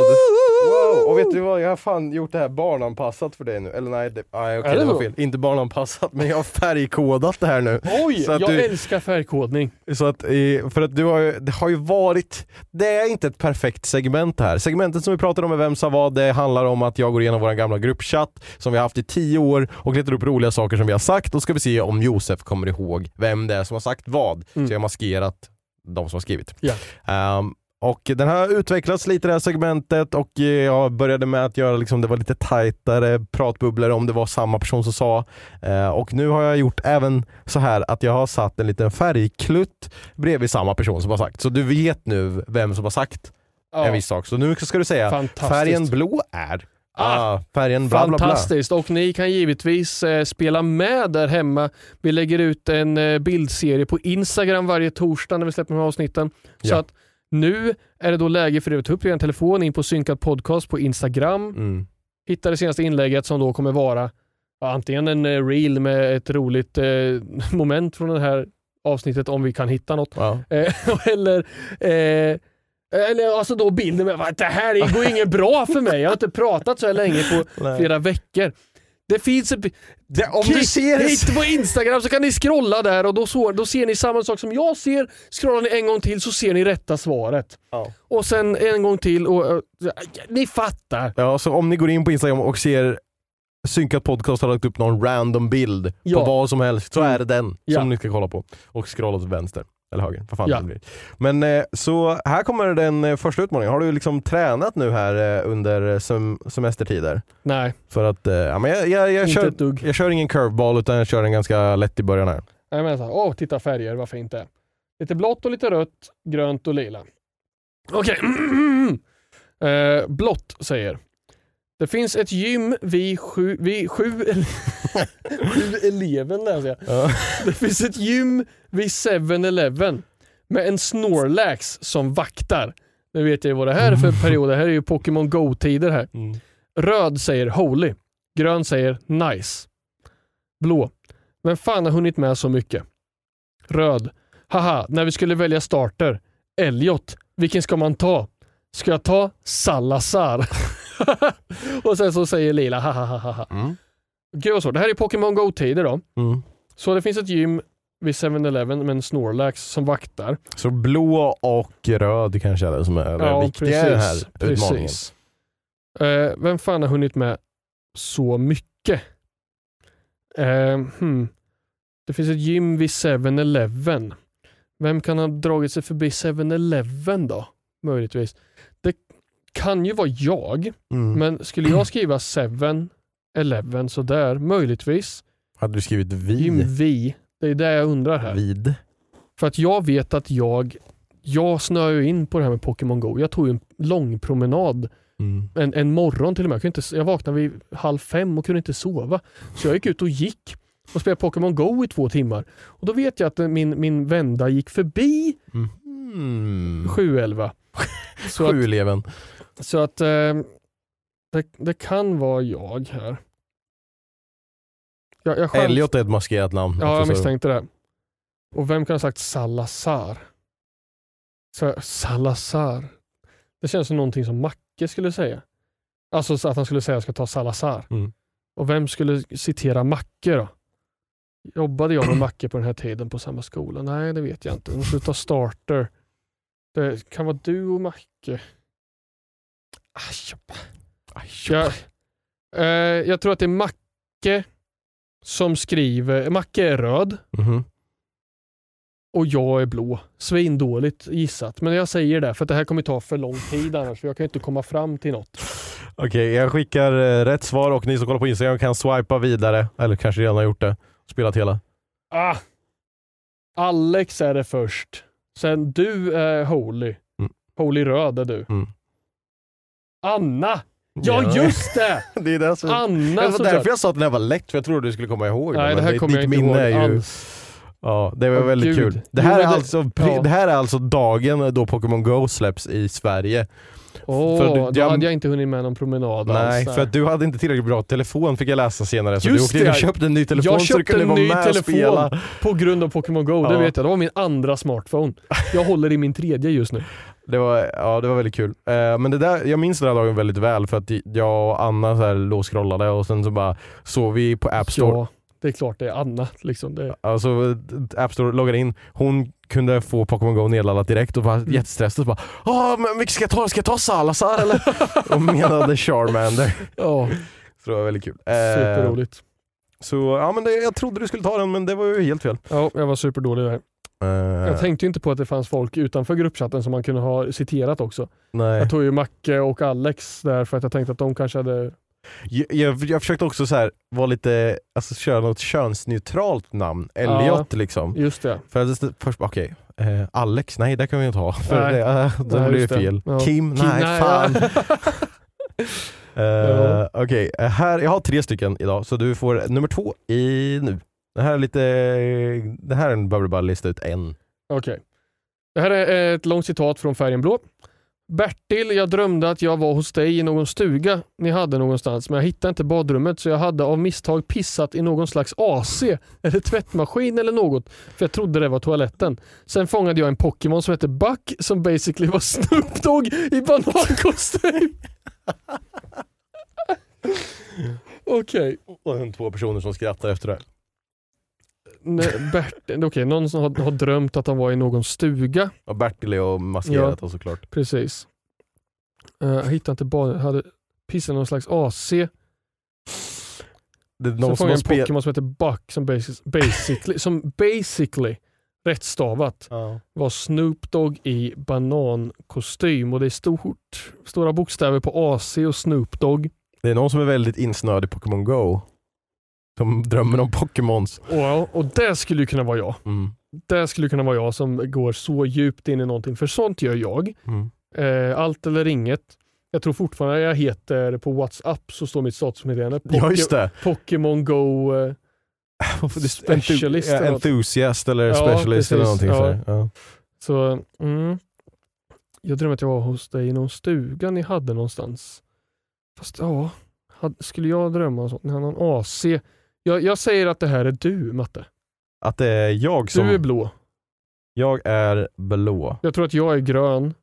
Wow. Och vet du vad, jag har fan gjort det här barnanpassat för dig nu. Eller nej, det, nej okej, Är det det var så? fel. Inte barnanpassat, men jag har färgkodat det här nu. Oj, Så att jag du- älskar färgkodning. Så att, eh, för att du har ju, det har ju varit, det är inte ett perfekt segment här. Segmentet som vi pratade om med Vem sa vad, det handlar om att jag går igenom vår gamla gruppchatt som vi har haft i tio år och letar upp roliga saker som vi har sagt och ska vi se om Josef kommer ihåg vem det är som har sagt vad. Mm. Så jag har maskerat de som har skrivit. Ja. Ehm, och den har utvecklats lite det här segmentet och eh, jag började med att göra liksom, det var lite tajtare pratbubblor om det var samma person som sa. Eh, och nu har jag gjort även så här att jag har satt en liten färgklutt bredvid samma person som har sagt. Så du vet nu vem som har sagt en viss sak. Så nu ska du säga Fantastiskt. färgen blå är Ah, ah, färgen bla bla bla. Fantastiskt och ni kan givetvis eh, spela med där hemma. Vi lägger ut en eh, bildserie på Instagram varje torsdag när vi släpper de här avsnitten. Så Ja. att nu är det då läge för er att ta upp er telefon in på synkad podcast på Instagram. Mm. Hitta det senaste inlägget som då kommer vara ja, antingen en eh, reel med ett roligt eh, moment från det här avsnittet om vi kan hitta något. Ja. Eh, eller eh, eller alltså då bilden med att det här är- går inget bra för mig. Jag har inte pratat så här länge på Nej. flera veckor. Det finns ett... Det, om du ser hit på Instagram så kan ni scrolla där och då, så, då ser ni samma sak som jag ser. Scrollar ni en gång till så ser ni rätta svaret. Ja. Och sen en gång till och... och ni fattar. Ja, så om ni går in på Instagram och ser Synkat podcast har lagt upp någon random bild Ja. på vad som helst, så är det den Ja. som ni ska kolla på. Och scrolla till vänster. Eller höger, vad fan Ja. det blir. Men eh, så här kommer den eh, första utmaningen. Har du liksom tränat nu här eh, under sem semestertider? Nej, För att, ja, men jag, jag, jag, kör, jag kör ingen curveball utan jag kör en ganska lätt i början här. Jag menar såhär, åh titta färger, varför inte? Lite blått och lite rött, grönt och lila. Okej. eh, blått säger. Det finns ett gym vid sju, vid sju, ele- sju eleven läser jag. Ja. Det finns ett gym vid 7-Eleven med en Snorlax som vaktar. Nu vet jag ju vad det här är för period. Det här är ju Pokémon Go-tider här. Mm. Röd säger holy. Grön säger nice. Blå. Vem fan har hunnit med så mycket? Röd. Haha, när vi skulle välja starter. Elliot. Vilken ska man ta? Ska jag ta Salazar? och sen så säger Lila haha haha. ha. Mm. Gud vad svårt. Det här är Pokémon Go-tider då. Mm. Så det finns ett gym vid 7-Eleven med en Snorlax som vaktar. Så blå och röd kanske är det som är det viktiga i den här utmaningen. precis. Eh, vem fan har hunnit med så mycket? Eh, hmm. Det finns ett gym vid 7-Eleven. Vem kan ha dragit sig förbi 7-Eleven då? Möjligtvis. Kan ju vara jag, Mm. men skulle jag skriva 7-Eleven sådär, möjligtvis. Hade du skrivit vi? vi. Det är det jag undrar här. Vid? För att jag vet att jag, jag snöar ju in på det här med Pokémon Go. Jag tog ju en lång promenad Mm. en, en morgon till och med. Jag, kunde inte, jag vaknade vid halv fem och kunde inte sova. Så jag gick ut och gick och spelade Pokémon Go i två timmar. Och Då vet jag att min, min vända gick förbi Mm. 711. Så att, Sju eleven. Så att eh, det, det kan vara jag här. Jag, jag chans- Elliot är ett maskerat namn. Ja, jag misstänkte det. Och vem kan ha sagt Salazar? Så, Salazar. Det känns som någonting som Macke skulle säga. Alltså så att han skulle säga att jag ska ta Salazar. Mm. Och vem skulle citera Macke då? Jobbade jag med Macke på den här tiden på samma skola? Nej, det vet jag inte. De skulle ta starter. Det kan vara du och Macke. Jag, eh, jag tror att det är Macke som skriver. Macke är röd Mhm. och jag är blå. Svindåligt gissat. Men jag säger det för att det här kommer ta för lång tid annars. För jag kan inte komma fram till något. Okej, jag skickar eh, rätt svar och ni som kollar på Instagram kan swipa vidare, eller kanske redan har gjort det. Spelat hela. Ah. Alex är det först. Sen du är Holy. Mm. Holy röd är du. Mm. Anna! Ja, just det! det är som... Anna det var därför jag sa att den här var lätt, för jag trodde du skulle komma ihåg Nej, det här kommer jag inte minne ihåg är ju... alls. Ja, det var Åh, väldigt gud. kul. Det Jo, här, är men det- alltså, ja. det här är alltså dagen då Pokémon Go släpps i Sverige. Åh, du- då jag- hade jag inte hunnit med någon promenad Nej, alls. för att du hade inte tillräckligt bra telefon fick jag läsa senare. Så Just du åkte in och det. köpte en ny telefon jag så du kunde en vara ny med och telefon spela. på grund av Pokémon Go. Det Ja. vet jag. Det var min andra smartphone. Jag håller i min tredje just nu. Det var, ja, det var väldigt kul. Eh, men det där, jag minns den här dagen väldigt väl för att jag och Anna så här låg och scrollade och sen så bara såg vi på App Store. Ja, det är klart det är Anna. Liksom. Det, Alltså App Store loggade in, hon kunde få Pokémon Go nedladdat direkt och var Mm. jättestressad. och Bara, Åh, men vilken ska jag ta? Ska jag ta Salazar eller? och menade Charmander. ja, Så det var väldigt kul. Eh, superroligt. så ja, men det, jag trodde du skulle ta den men det var ju helt fel. Ja, jag var superdålig där. Eh, Jag tänkte ju inte på att det fanns folk utanför gruppchatten som man kunde ha citerat också. nej. Jag tog ju Macke och Alex där för att jag tänkte att de kanske hade... Jag, jag, försökte också så här, vara lite, alltså köra något könsneutralt namn. Elliot liksom. Just det. För att först, okej, eh, Alex, nej det kan vi inte ha. För Nej. det, äh, då Nej, blir det fel. Ja. Kim, Kim, nej, nej, fan. Ja. Eh, Okej, eh, här, jag har tre stycken idag så du får nummer två i nu. Det här är lite, det här behöver du bara lista ut en. Okej. Det här är ett långt citat från Färgen blå. Bertil, jag drömde att jag var hos dig i någon stuga ni hade någonstans, men jag hittade inte badrummet så jag hade av misstag pissat i någon slags AC eller tvättmaskin eller något, för jag trodde det var toaletten. Sen fångade jag en Pokémon som hette Buck som basically var Snoop Dogg i banankostym. Okej. Och en två personer som skrattar efter det här. Bertil, okej, någon som har, har drömt att han var i någon stuga. Och Bertil är maskerat och såklart. Precis. Uh, jag hittade inte badet, hade pissat någon slags AC. Det är Sen någon fångade har jag en spelat... Pokémon som heter Buck som basic, basically, som basically rätt stavat Ja. var Snoop Dogg i banankostym och det är stort, stora bokstäver på AC och Snoop Dogg. Det är någon som är väldigt insnöad i Pokémon Go. Som drömmer om Pokémons. Och, och det skulle ju kunna vara jag. Mm. Det skulle kunna vara jag som går så djupt in i någonting, för sånt gör jag. Mm. Eh, allt eller inget. Jag tror fortfarande jag heter på WhatsApp så står mitt statusmeddelande Ja. Pokémon Go. Eh, Specialist eller något. enthusiast eller Ja, specialist eller precis. någonting Ja. Ja. så mm, jag drömde att jag var hos dig i någon stuga ni hade någonstans. Fast ja, hade, skulle jag drömma om sånt? Ni hade någon AC. Jag, jag säger att det här är du Matte. Att det är jag som... Du är blå. Jag är blå. Jag tror att jag är grön.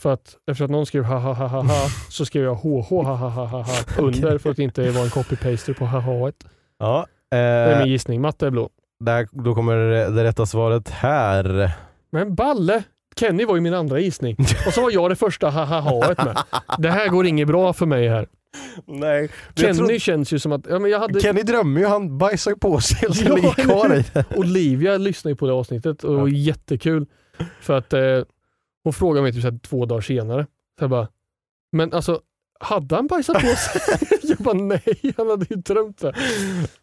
För att efter att någon skrev ha ha ha ha ha så skrev jag hh ha ha ha ha ha under för att inte vara en copy-paster på ha ha. Ja. Det är Eh, min gissning. Matte är blå. där, då kommer det rätta svaret här. Men Balle! Kenny var ju min andra gissning. Och så var jag det första ha ha ha med. Det här går inget bra för mig här. Nej. Kenny känns ju som att... Ja, men jag hade, Kenny drömmer ju, han bajsar ju på sig och Ja, ligger kvar i det. Olivia lyssnade ju på det avsnittet och det var jättekul. För att eh, hon frågade mig typ så här två dagar senare. Så jag bara, men alltså hade han bajsat på sig? jag bara nej, han hade ju drömt det.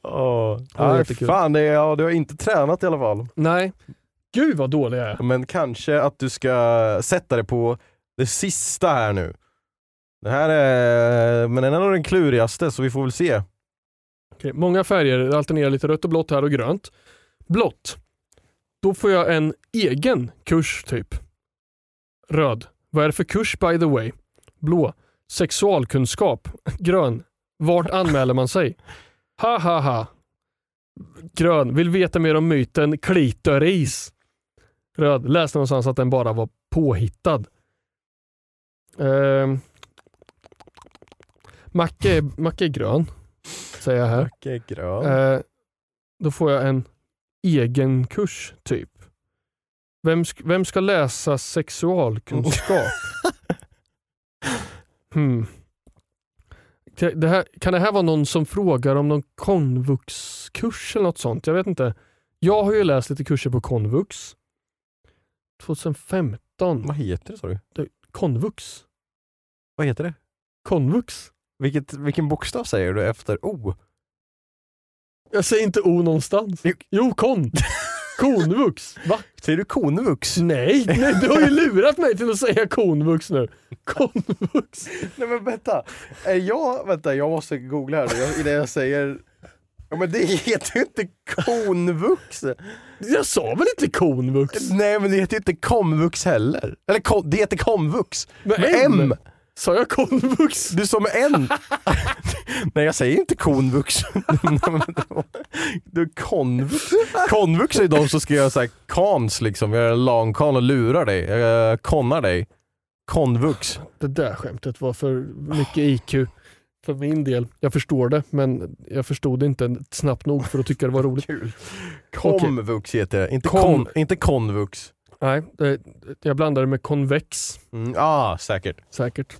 Var Nej, fan, det är, ja, du har inte tränat i alla fall. Nej. Gud vad dålig jag är. Men kanske att du ska sätta det på det sista här nu. Det här är, men den är nog den klurigaste så vi får väl se. Okej, många färger, det alternerar lite rött och blått här och grönt. Blått. Då får jag en egen kurs typ. Röd. Vad är det för kurs by the way? Blå. Sexualkunskap. Grön. Vart anmäler man sig? Ha ha ha. Grön. Vill veta mer om myten klitoris. Röd. Läste någonstans att den bara var påhittad. Ehm. Macke, är- Macke är grön. Säger jag här. Okej, grön. Eh, då får jag en egen kurs typ. Vem, vem ska läsa sexualkunskap? hmm. Det här, kan det här vara någon som frågar om någon konvuxkurs eller något sånt? Jag vet inte. Jag har ju läst lite kurser på konvux. 2015. Vad heter det sa du? Konvux. Vad heter det? Konvux. Vilket, vilken bokstav säger du efter O? Jag säger inte O någonstans. Jo. Jo, kon. Konvux. Va? Säger du konvux? Nej, nej, du har ju lurat mig till att säga konvux nu. Konvux. Nej men vänta, är jag, vänta jag måste googla här jag- innan jag säger Ja men det heter ju inte konvux! Jag sa väl inte konvux? Nej men det heter ju inte komvux heller. Eller kom, det heter komvux. Med Med M. M! Sa jag konvux? Du sa med N! Nej jag säger inte konvux. du konvux. Konvux är de som ska göra såhär kans liksom, göra langkan och lurar dig, uh, konnar dig. Konvux. Det där skämtet var för mycket IQ för min del. Jag förstår det, men jag förstod det inte snabbt nog för att tycka det var roligt. Kul. Komvux heter det, inte, Kom- kon, inte konvux. Nej, det, jag blandade med konvex Mm, ah, säkert. säkert.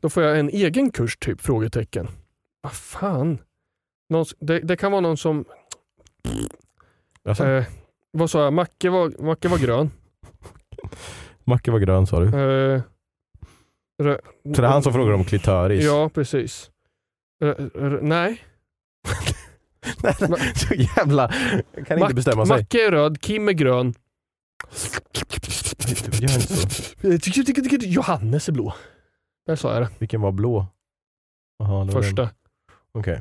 Då får jag en egen kurs typ? Frågetecken. Vad fan? Någon, det, det kan vara någon som Eh, Vad sa jag? Macke var, Macke var grön. Macke var grön sa du. Eh, rö- Så det är han som frågar om klitoris? Ja, precis. Rö- rö- nej. Nej, så jävla... Kan inte Mac- bestämma sig. Macke är röd, Kim är grön. Gör inte så. Johannes är blå. Där sa jag det. Vilken var blå? Aha, det var den. Första. Okej.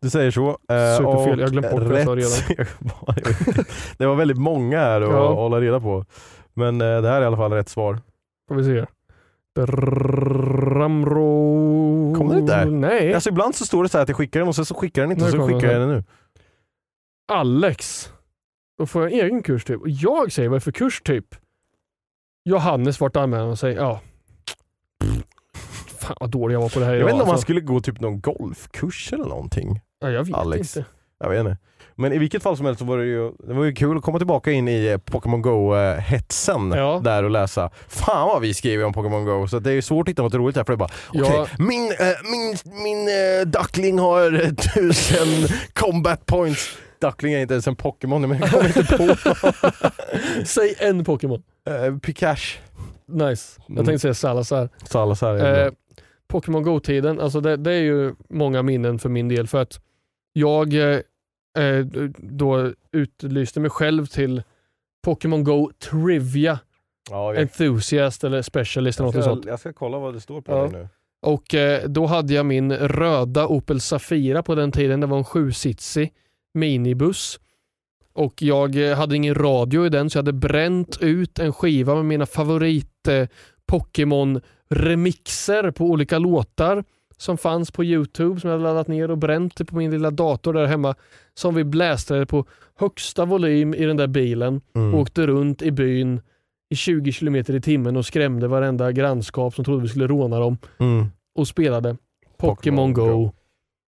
Du säger så. eh, Superfel, och jag har glömt bort vad jag sa rätt- det var väldigt många här att Ja. hålla reda på. Men eh, det här är i alla fall rätt svar. Får vi se. Ramro... Kommer det inte där? Nej. Alltså ibland så står det så här att jag skickar den och sen så skickar den inte Nu och så kommer skickar jag den nu. Alex. Då får jag en egen kurs typ. Och jag säger vad är för kurs typ? Johannes vart anmäler han sig? Ja. Fan vad dålig jag var på det här Jag idag, vet inte om han alltså. skulle gå typ någon golfkurs eller någonting. ja, Jag vet Alex. inte. Jag vet inte. Men i vilket fall som helst så var det ju, det var ju kul att komma tillbaka in i eh, Pokémon Go-hetsen Ja. där och läsa. Fan vad vi skriver om Pokémon Go, så det är svårt att hitta något roligt här för det är bara okej, Ja. min, eh, min, min eh, duckling har eh, tusen combat points. Duckling är inte ens en Pokémon men jag kommer inte på. Säg en Pokémon. uh, Pikachu. Nice. Jag Mm. tänkte säga Salazar. Salazar är Eh, Pokémon Go-tiden, alltså det, det är ju många minnen för min del för att jag eh, eh, då utlyste mig själv till Pokémon Go Trivia ja, jag, Enthusiast eller Specialist eller jag, något ska, sånt. jag ska kolla vad det står på Ja. nu. Och eh, då hade jag min röda Opel Safira på den tiden. Det var en sju-sitsig minibuss. Och jag eh, hade ingen radio i den så jag hade bränt ut en skiva med mina favorit eh, Pokémon remixer på olika låtar som fanns på Youtube som jag hade laddat ner och bränt på min lilla dator där hemma. Som vi blästrade på högsta volym i den där bilen. Mm. Åkte runt i byn i 20 km i timmen och skrämde varenda grannskap som trodde vi skulle råna dem Mm. och spelade Pokémon Go. Go.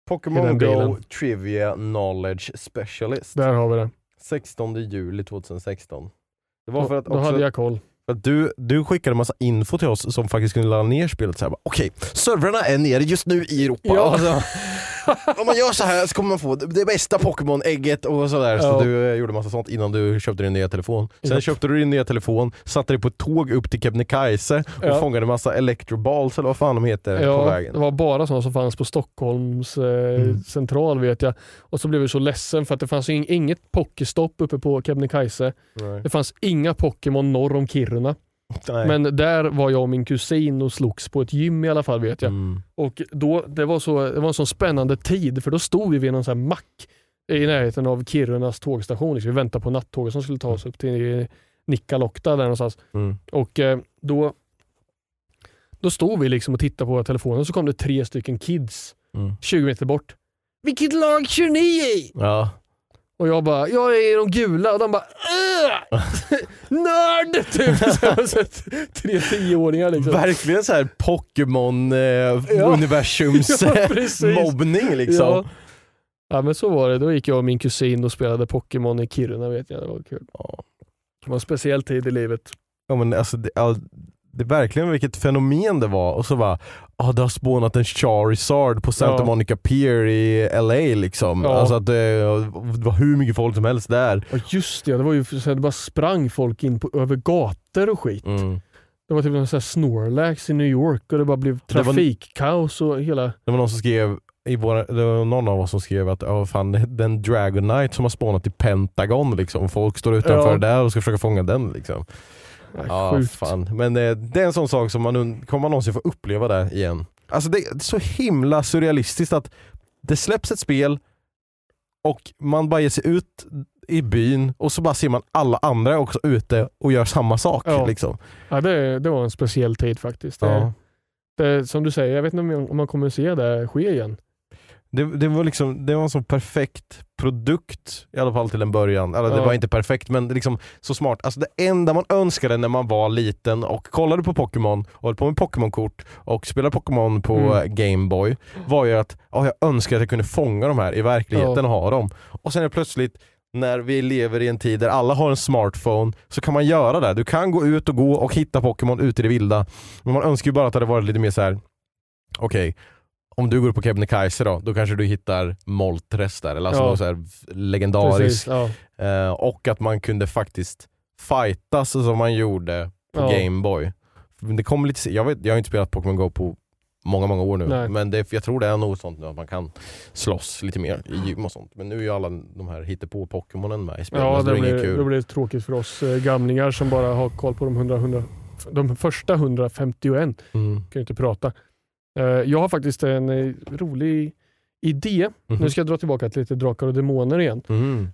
Pokémon Go. Trivia Knowledge Specialist. Där har vi det. 16 juli 2016. Det var Då, för att, då också, hade jag koll. att du, du skickade massa info till oss som faktiskt kunde ladda ner spelet. Okej, servrarna är nere just nu i Europa. Ja. Och så, om man gör så här så kommer man få det bästa Pokémon-ägget och sådär. Så Ja. du eh, gjorde massa sånt innan du köpte din nya telefon. Sen Japp. köpte du din nya telefon, satte dig på ett tåg upp till Kebnekaise och Ja. fångade massa electroballs eller vad fan de heter på Ja, vägen. det var bara sådana som fanns på Stockholms eh, Mm. central vet jag. Och så blev jag så ledsen för att det fanns ing- inget Pokéstopp uppe på Kebnekaise. Det fanns inga Pokémon norr om Kiruna. Nej. Men där var jag och min kusin och slogs på ett gym i alla fall vet jag. Mm. Och då, det, var så, det var en sån spännande tid för då stod vi vid någon sån här mack i närheten av Kirunas tågstation. Liksom. Vi väntade på nattåget som skulle ta oss upp till Nikkaluokta där någonstans. Mm. Och eh, då, då stod vi liksom och tittade på våra telefoner och så kom det tre stycken kids Mm. 20 meter bort. Vilket lag kör ni i? Ja. Och jag bara, jag är i de gula och de bara "Ugh! Nörd! Typ. Tre tioåringar liksom. Verkligen så här Pokémon eh, Ja. Ja, eh, mobbning liksom. Ja. ja men så var det. Då gick jag och min kusin och spelade Pokémon i Kiruna vet jag. Det var kul. Ja. Det var en speciell tid i livet. Ja, men alltså, det, all, det är verkligen vilket fenomen det var och så bara, ah, det har spånat en Charizard på Santa Ja. Monica Pier i LA liksom. Ja. Alltså att det, det var hur mycket folk som helst där. Ja just det, det var ju så att det bara sprang folk in på, över gator och skit. Mm. Det var typ en sån här Snorlax i New York och det bara blev trafikkaos och hela... Det var någon som skrev i våra, det var någon av oss som skrev att oh, fan, den Dragonite som har spånat i Pentagon liksom. Folk står utanför Ja. där och ska försöka fånga den liksom. Ja, sjukt. fan. Men eh, det är en sån sak som man kommer man någonsin få uppleva där igen. Alltså det är så himla surrealistiskt att det släpps ett spel och man bara ger sig ut i byn och så bara ser man alla andra också ute och gör samma sak. Ja. Liksom. Ja, det, det var en speciell tid faktiskt. Det, Ja. det, som du säger, jag vet inte om, om man kommer se det ske igen. Det, det, var liksom, det var en så perfekt produkt, i alla fall till en början. Eller det Ja. var inte perfekt men det liksom så smart. Alltså det enda man önskade när man var liten och kollade på Pokémon och höll på med Pokémon-kort och spelade Pokémon på Mm. Gameboy var ju att ja, jag önskar att jag kunde fånga de här i verkligheten och ha dem. Och sen är det plötsligt när vi lever i en tid där alla har en smartphone så kan man göra det. Du kan gå ut och gå och hitta Pokémon ute i det vilda. Men man önskar ju bara att det hade varit lite mer så här. okej om du går på Kebnekaise då, då kanske du hittar Moltres där, eller alltså Ja. så här legendarisk Precis, ja. Eh, och att man kunde faktiskt fightas som man gjorde på Ja. Gameboy. Det kommer lite, jag, vet, jag har inte spelat Pokémon Go på många, många år nu. Nej. Men det, jag tror det är nog sånt nu att man kan slåss lite mer i gym och sånt. Men nu är ju alla de här hittepå Pokémonen med i spelet. Ja, det det blir, kul. det blir tråkigt för oss eh, gamlingar som bara har koll på de 100, 100 de första 151. Mm. Kan ju inte prata. Eh, Jag har faktiskt en eh, rolig idé. Mhm. Nu ska jag dra tillbaka till lite Drakar och Demoner igen. Mm.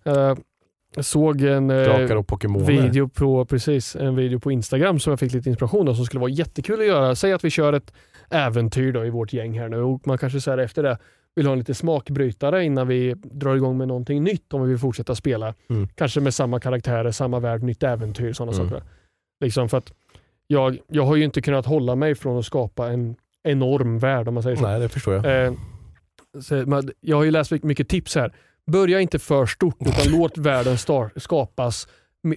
Jag såg en eh, och Pokémoner. video på, precis, en video på Instagram som jag fick lite inspiration av som skulle vara jättekul att göra. Säg att vi kör ett äventyr då i vårt gäng här nu och man kanske så här efter det vill ha en lite smakbrytare innan vi drar igång med någonting nytt om vi vill fortsätta spela. Mm. Kanske med samma karaktärer, samma värld, nytt äventyr, sådana Mm. saker. Liksom för att jag, jag har ju inte kunnat hålla mig från att skapa en enorm värld om man säger så. Nej, det förstår jag. Eh, så man, jag har ju läst mycket- tips här. Börja inte för stort utan låt världen star- skapas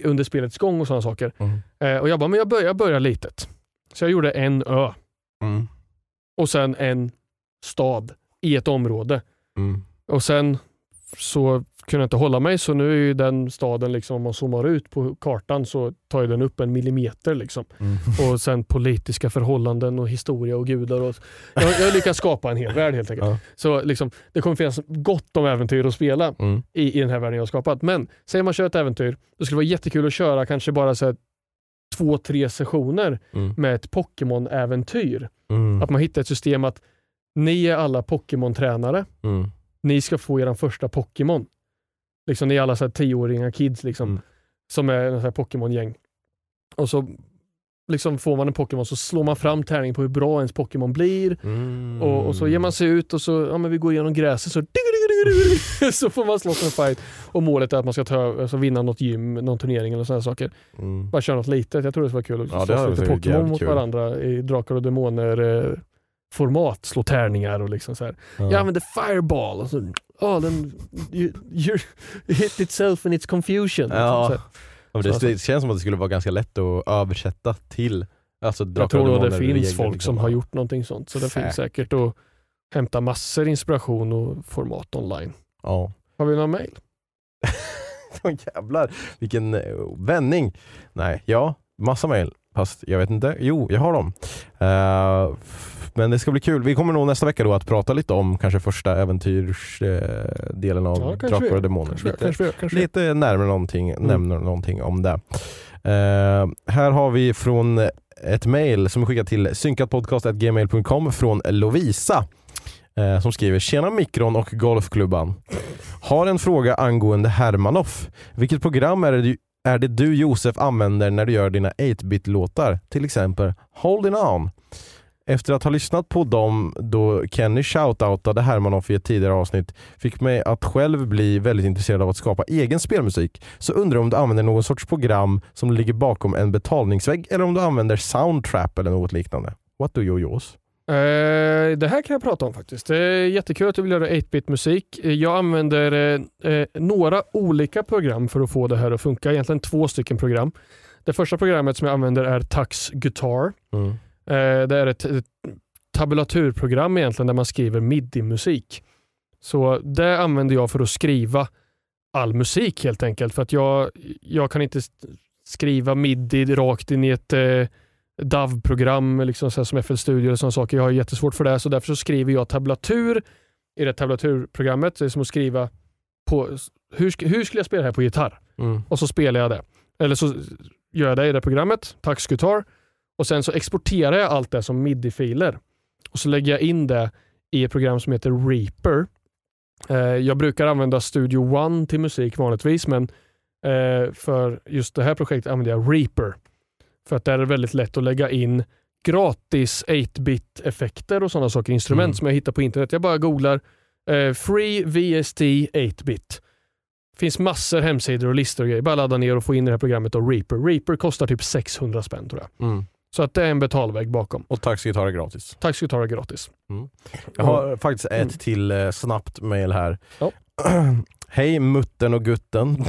under spelets gång och sådana saker. Mm. Eh, och jag bara, men jag börjar, jag börjar litet. Så jag gjorde en ö Mm. och sen en stad i ett område. Mm. Och sen så kunde jag inte hålla mig så nu är ju den staden, liksom, om man zoomar ut på kartan så tar ju den upp en millimeter. Liksom. Mm. Och sen politiska förhållanden och historia och gudar. Och, jag, jag lyckas skapa en hel värld helt enkelt. Ja. Så liksom, det kommer finnas gott om äventyr att spela Mm. i, i den här världen jag har skapat. Men säg man kör ett äventyr, då skulle det vara jättekul att köra kanske bara så här, två, tre sessioner Mm. med ett Pokémon-äventyr. Mm. Att man hittar ett system att ni är alla Pokémon-tränare. Mm. Ni ska få er första Pokémon. Liksom, ni är alla så här tioåringar kids liksom, Mm. som är en Pokémon-gäng. Och så liksom får man en Pokémon så slår man fram tärning på hur bra ens Pokémon blir. Mm. Och, och så ger man sig ut och så ja, men vi går igenom gräset så, så får man slåss en fight. Och målet är att man ska ta, alltså vinna något gym, någon turnering eller sådana saker. Mm. Bara köra något litet. Jag tror det skulle vara kul att Ja, slåss lite Pokémon mot kul. varandra i Drakar och Demoner eh, format. Slå tärningar och liksom så här. Ja. Jag använder fireball. Och så, oh, den, you, you hit itself in its confusion. Ja. Här. Ja, men det, det känns som att det skulle vara ganska lätt att översätta till alltså, Jag tror nog det finns regler, folk liksom. som har gjort någonting sånt. Så det Säkert. finns säkert att hämta massor inspiration och format online. Ja. Har vi några mail? Jävlar, vilken eh, vändning. Nej, ja, massa mail. Fast jag vet inte. Jo, jag har dem. F- men det ska bli kul. Vi kommer nog nästa vecka då att prata lite om kanske första äventyrsdelen eh, av Ja, Drakar och Demoner. Kanske, Lite, kanske, kanske. lite närmare någonting, Mm. nämner någonting om det. Eh, här har vi från ett mail som är skickat till synkatpodcast.gmail.com från Lovisa som skriver Tjena Mikron och Golfklubban. Har en fråga angående Hermanoff. Vilket program är det, du, är det du Josef använder när du gör dina 8-bit-låtar? Till exempel Holding On. Efter att ha lyssnat på dem då Kenny shoutoutade Hermanoff i ett tidigare avsnitt fick mig att själv bli väldigt intresserad av att skapa egen spelmusik. Så undrar om du använder någon sorts program som ligger bakom en betalningsvägg eller om du använder Soundtrap eller något liknande. What do you use? Eh, det här kan jag prata om faktiskt. Det är jättekul att du vill göra 8-bit musik. Eh, Jag använder eh, några olika program för att få det här att funka. Egentligen två stycken program. Det första programmet som jag använder är Tux Guitar. Mm. Det är ett, ett tabulaturprogram egentligen där man skriver midi-musik. Så det använder jag för att skriva all musik helt enkelt. För att jag, jag kan inte skriva midi rakt in i ett DAV-program liksom så som FL Studio och sådana saker. Jag har jättesvårt för det, så därför så skriver jag tablatur i det tablaturprogrammet. Det är som att skriva på hur, hur skulle jag spela det här på gitarr? Mm. och så spelar jag det. Eller så gör jag det i det programmet, Tax Guitar, och sen så exporterar jag allt det som midi-filer och så lägger jag in det i ett program som heter Reaper. Eh, jag brukar använda Studio One till musik vanligtvis, men eh, för just det här projektet använder jag Reaper. För att där är det väldigt lätt att lägga in gratis 8-bit effekter och sådana saker, instrument Mm. som jag hittar på internet. Jag bara googlar eh, Free VST 8-bit. finns massor hemsidor och listor och grejer. Bara ladda ner och få in det här programmet och Reaper. Reaper kostar typ 600 spänn tror jag. Mm. Så att det är en betalväg bakom. Och taxigitarr är gratis. Tack ska du ta det gratis. Jag har faktiskt ett Mm. till eh, snabbt mail här. Ja. Hej mutten och gutten.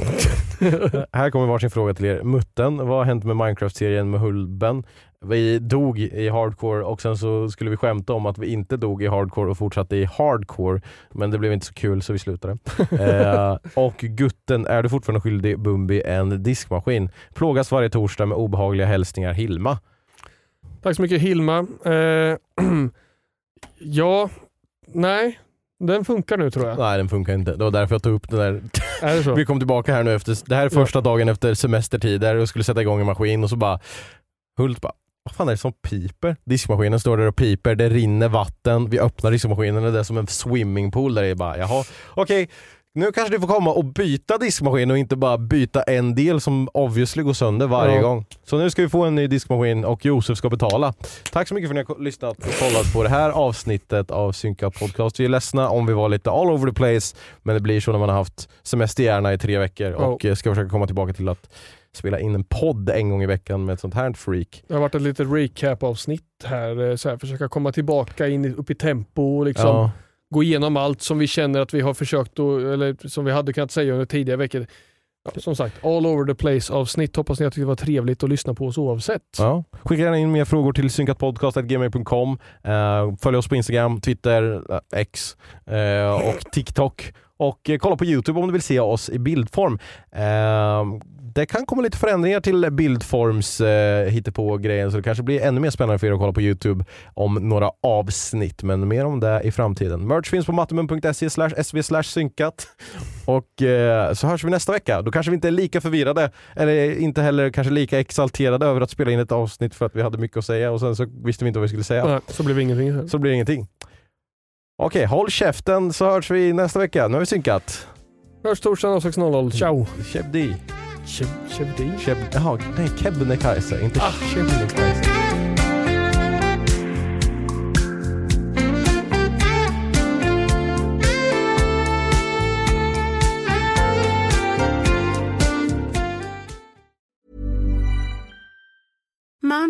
här kommer varsin fråga till er. Mutten, vad har hänt med Minecraft-serien med Hulben? vi dog i hardcore och sen så skulle vi skämta om att vi inte dog i hardcore och fortsatte i hardcore. Men det blev inte så kul så vi slutade. eh, och Gutten, är du fortfarande skyldig Bumbi en diskmaskin? Plågas varje torsdag med obehagliga hälsningar Hilma. Tack så mycket Hilma. Eh, ja, nej, den funkar nu tror jag. Nej den funkar inte. Det var därför jag tog upp den där. Är det så? Vi kom tillbaka här nu efter, det här är första dagen efter semestertider och skulle sätta igång en maskin och så bara Hult bara, vad fan är det som piper? Diskmaskinen står där och piper, det rinner vatten, vi öppnar diskmaskinen och det är som en swimmingpool där det är bara, jaha, okej, nu kanske du får komma och byta diskmaskin och inte bara byta en del som obviously går sönder varje Ja. gång. Så nu ska vi få en ny diskmaskin och Josef ska betala. Tack så mycket för att ni har lyssnat och kollat på det här avsnittet av Synkat Podcast. Vi är ledsna om vi var lite all over the place, men det blir så när man har haft semesterhjärna i tre veckor och eh, ska försöka komma tillbaka till att spela in en podd en gång i veckan med ett sånt här freak. Det har varit ett litet recap-avsnitt här, eh, så här. Försöka komma tillbaka in i- upp i tempo och liksom Ja. Gå igenom allt som vi känner att vi har försökt, att, eller som vi hade kunnat säga under tidigare veckor. Ja, som sagt, all over the place avsnitt. Hoppas ni att det var trevligt att lyssna på oss oavsett. Ja. Skicka gärna in mer frågor till synkatpodcast.gmail.com. Uh, följ oss på Instagram, Twitter, eh, X eh, och TikTok. Och eh, kolla på Youtube om du vill se oss i bildform. Eh, det kan komma lite förändringar till bildforms uh, hittepå-grejen så det kanske blir ännu mer spännande för er att kolla på Youtube om några avsnitt. Men mer om det i framtiden. Merch finns på mattemun.se sv synkat. Och eh, så hörs vi nästa vecka. Då kanske vi inte är lika förvirrade eller inte heller kanske lika exalterade över att spela in ett avsnitt för att vi hade mycket att säga och sen så visste vi inte vad vi skulle säga. Nej, så blev det ingenting. Så blir det ingenting. Okej, håll käften så hörs vi nästa vecka. Nu har vi synkat. Hörs torsdagen 06.00. Ciao! Chebdi. Chebdi? Cheb... Jaha, nej Kebnekaise, inte Ah. Kebnekaise.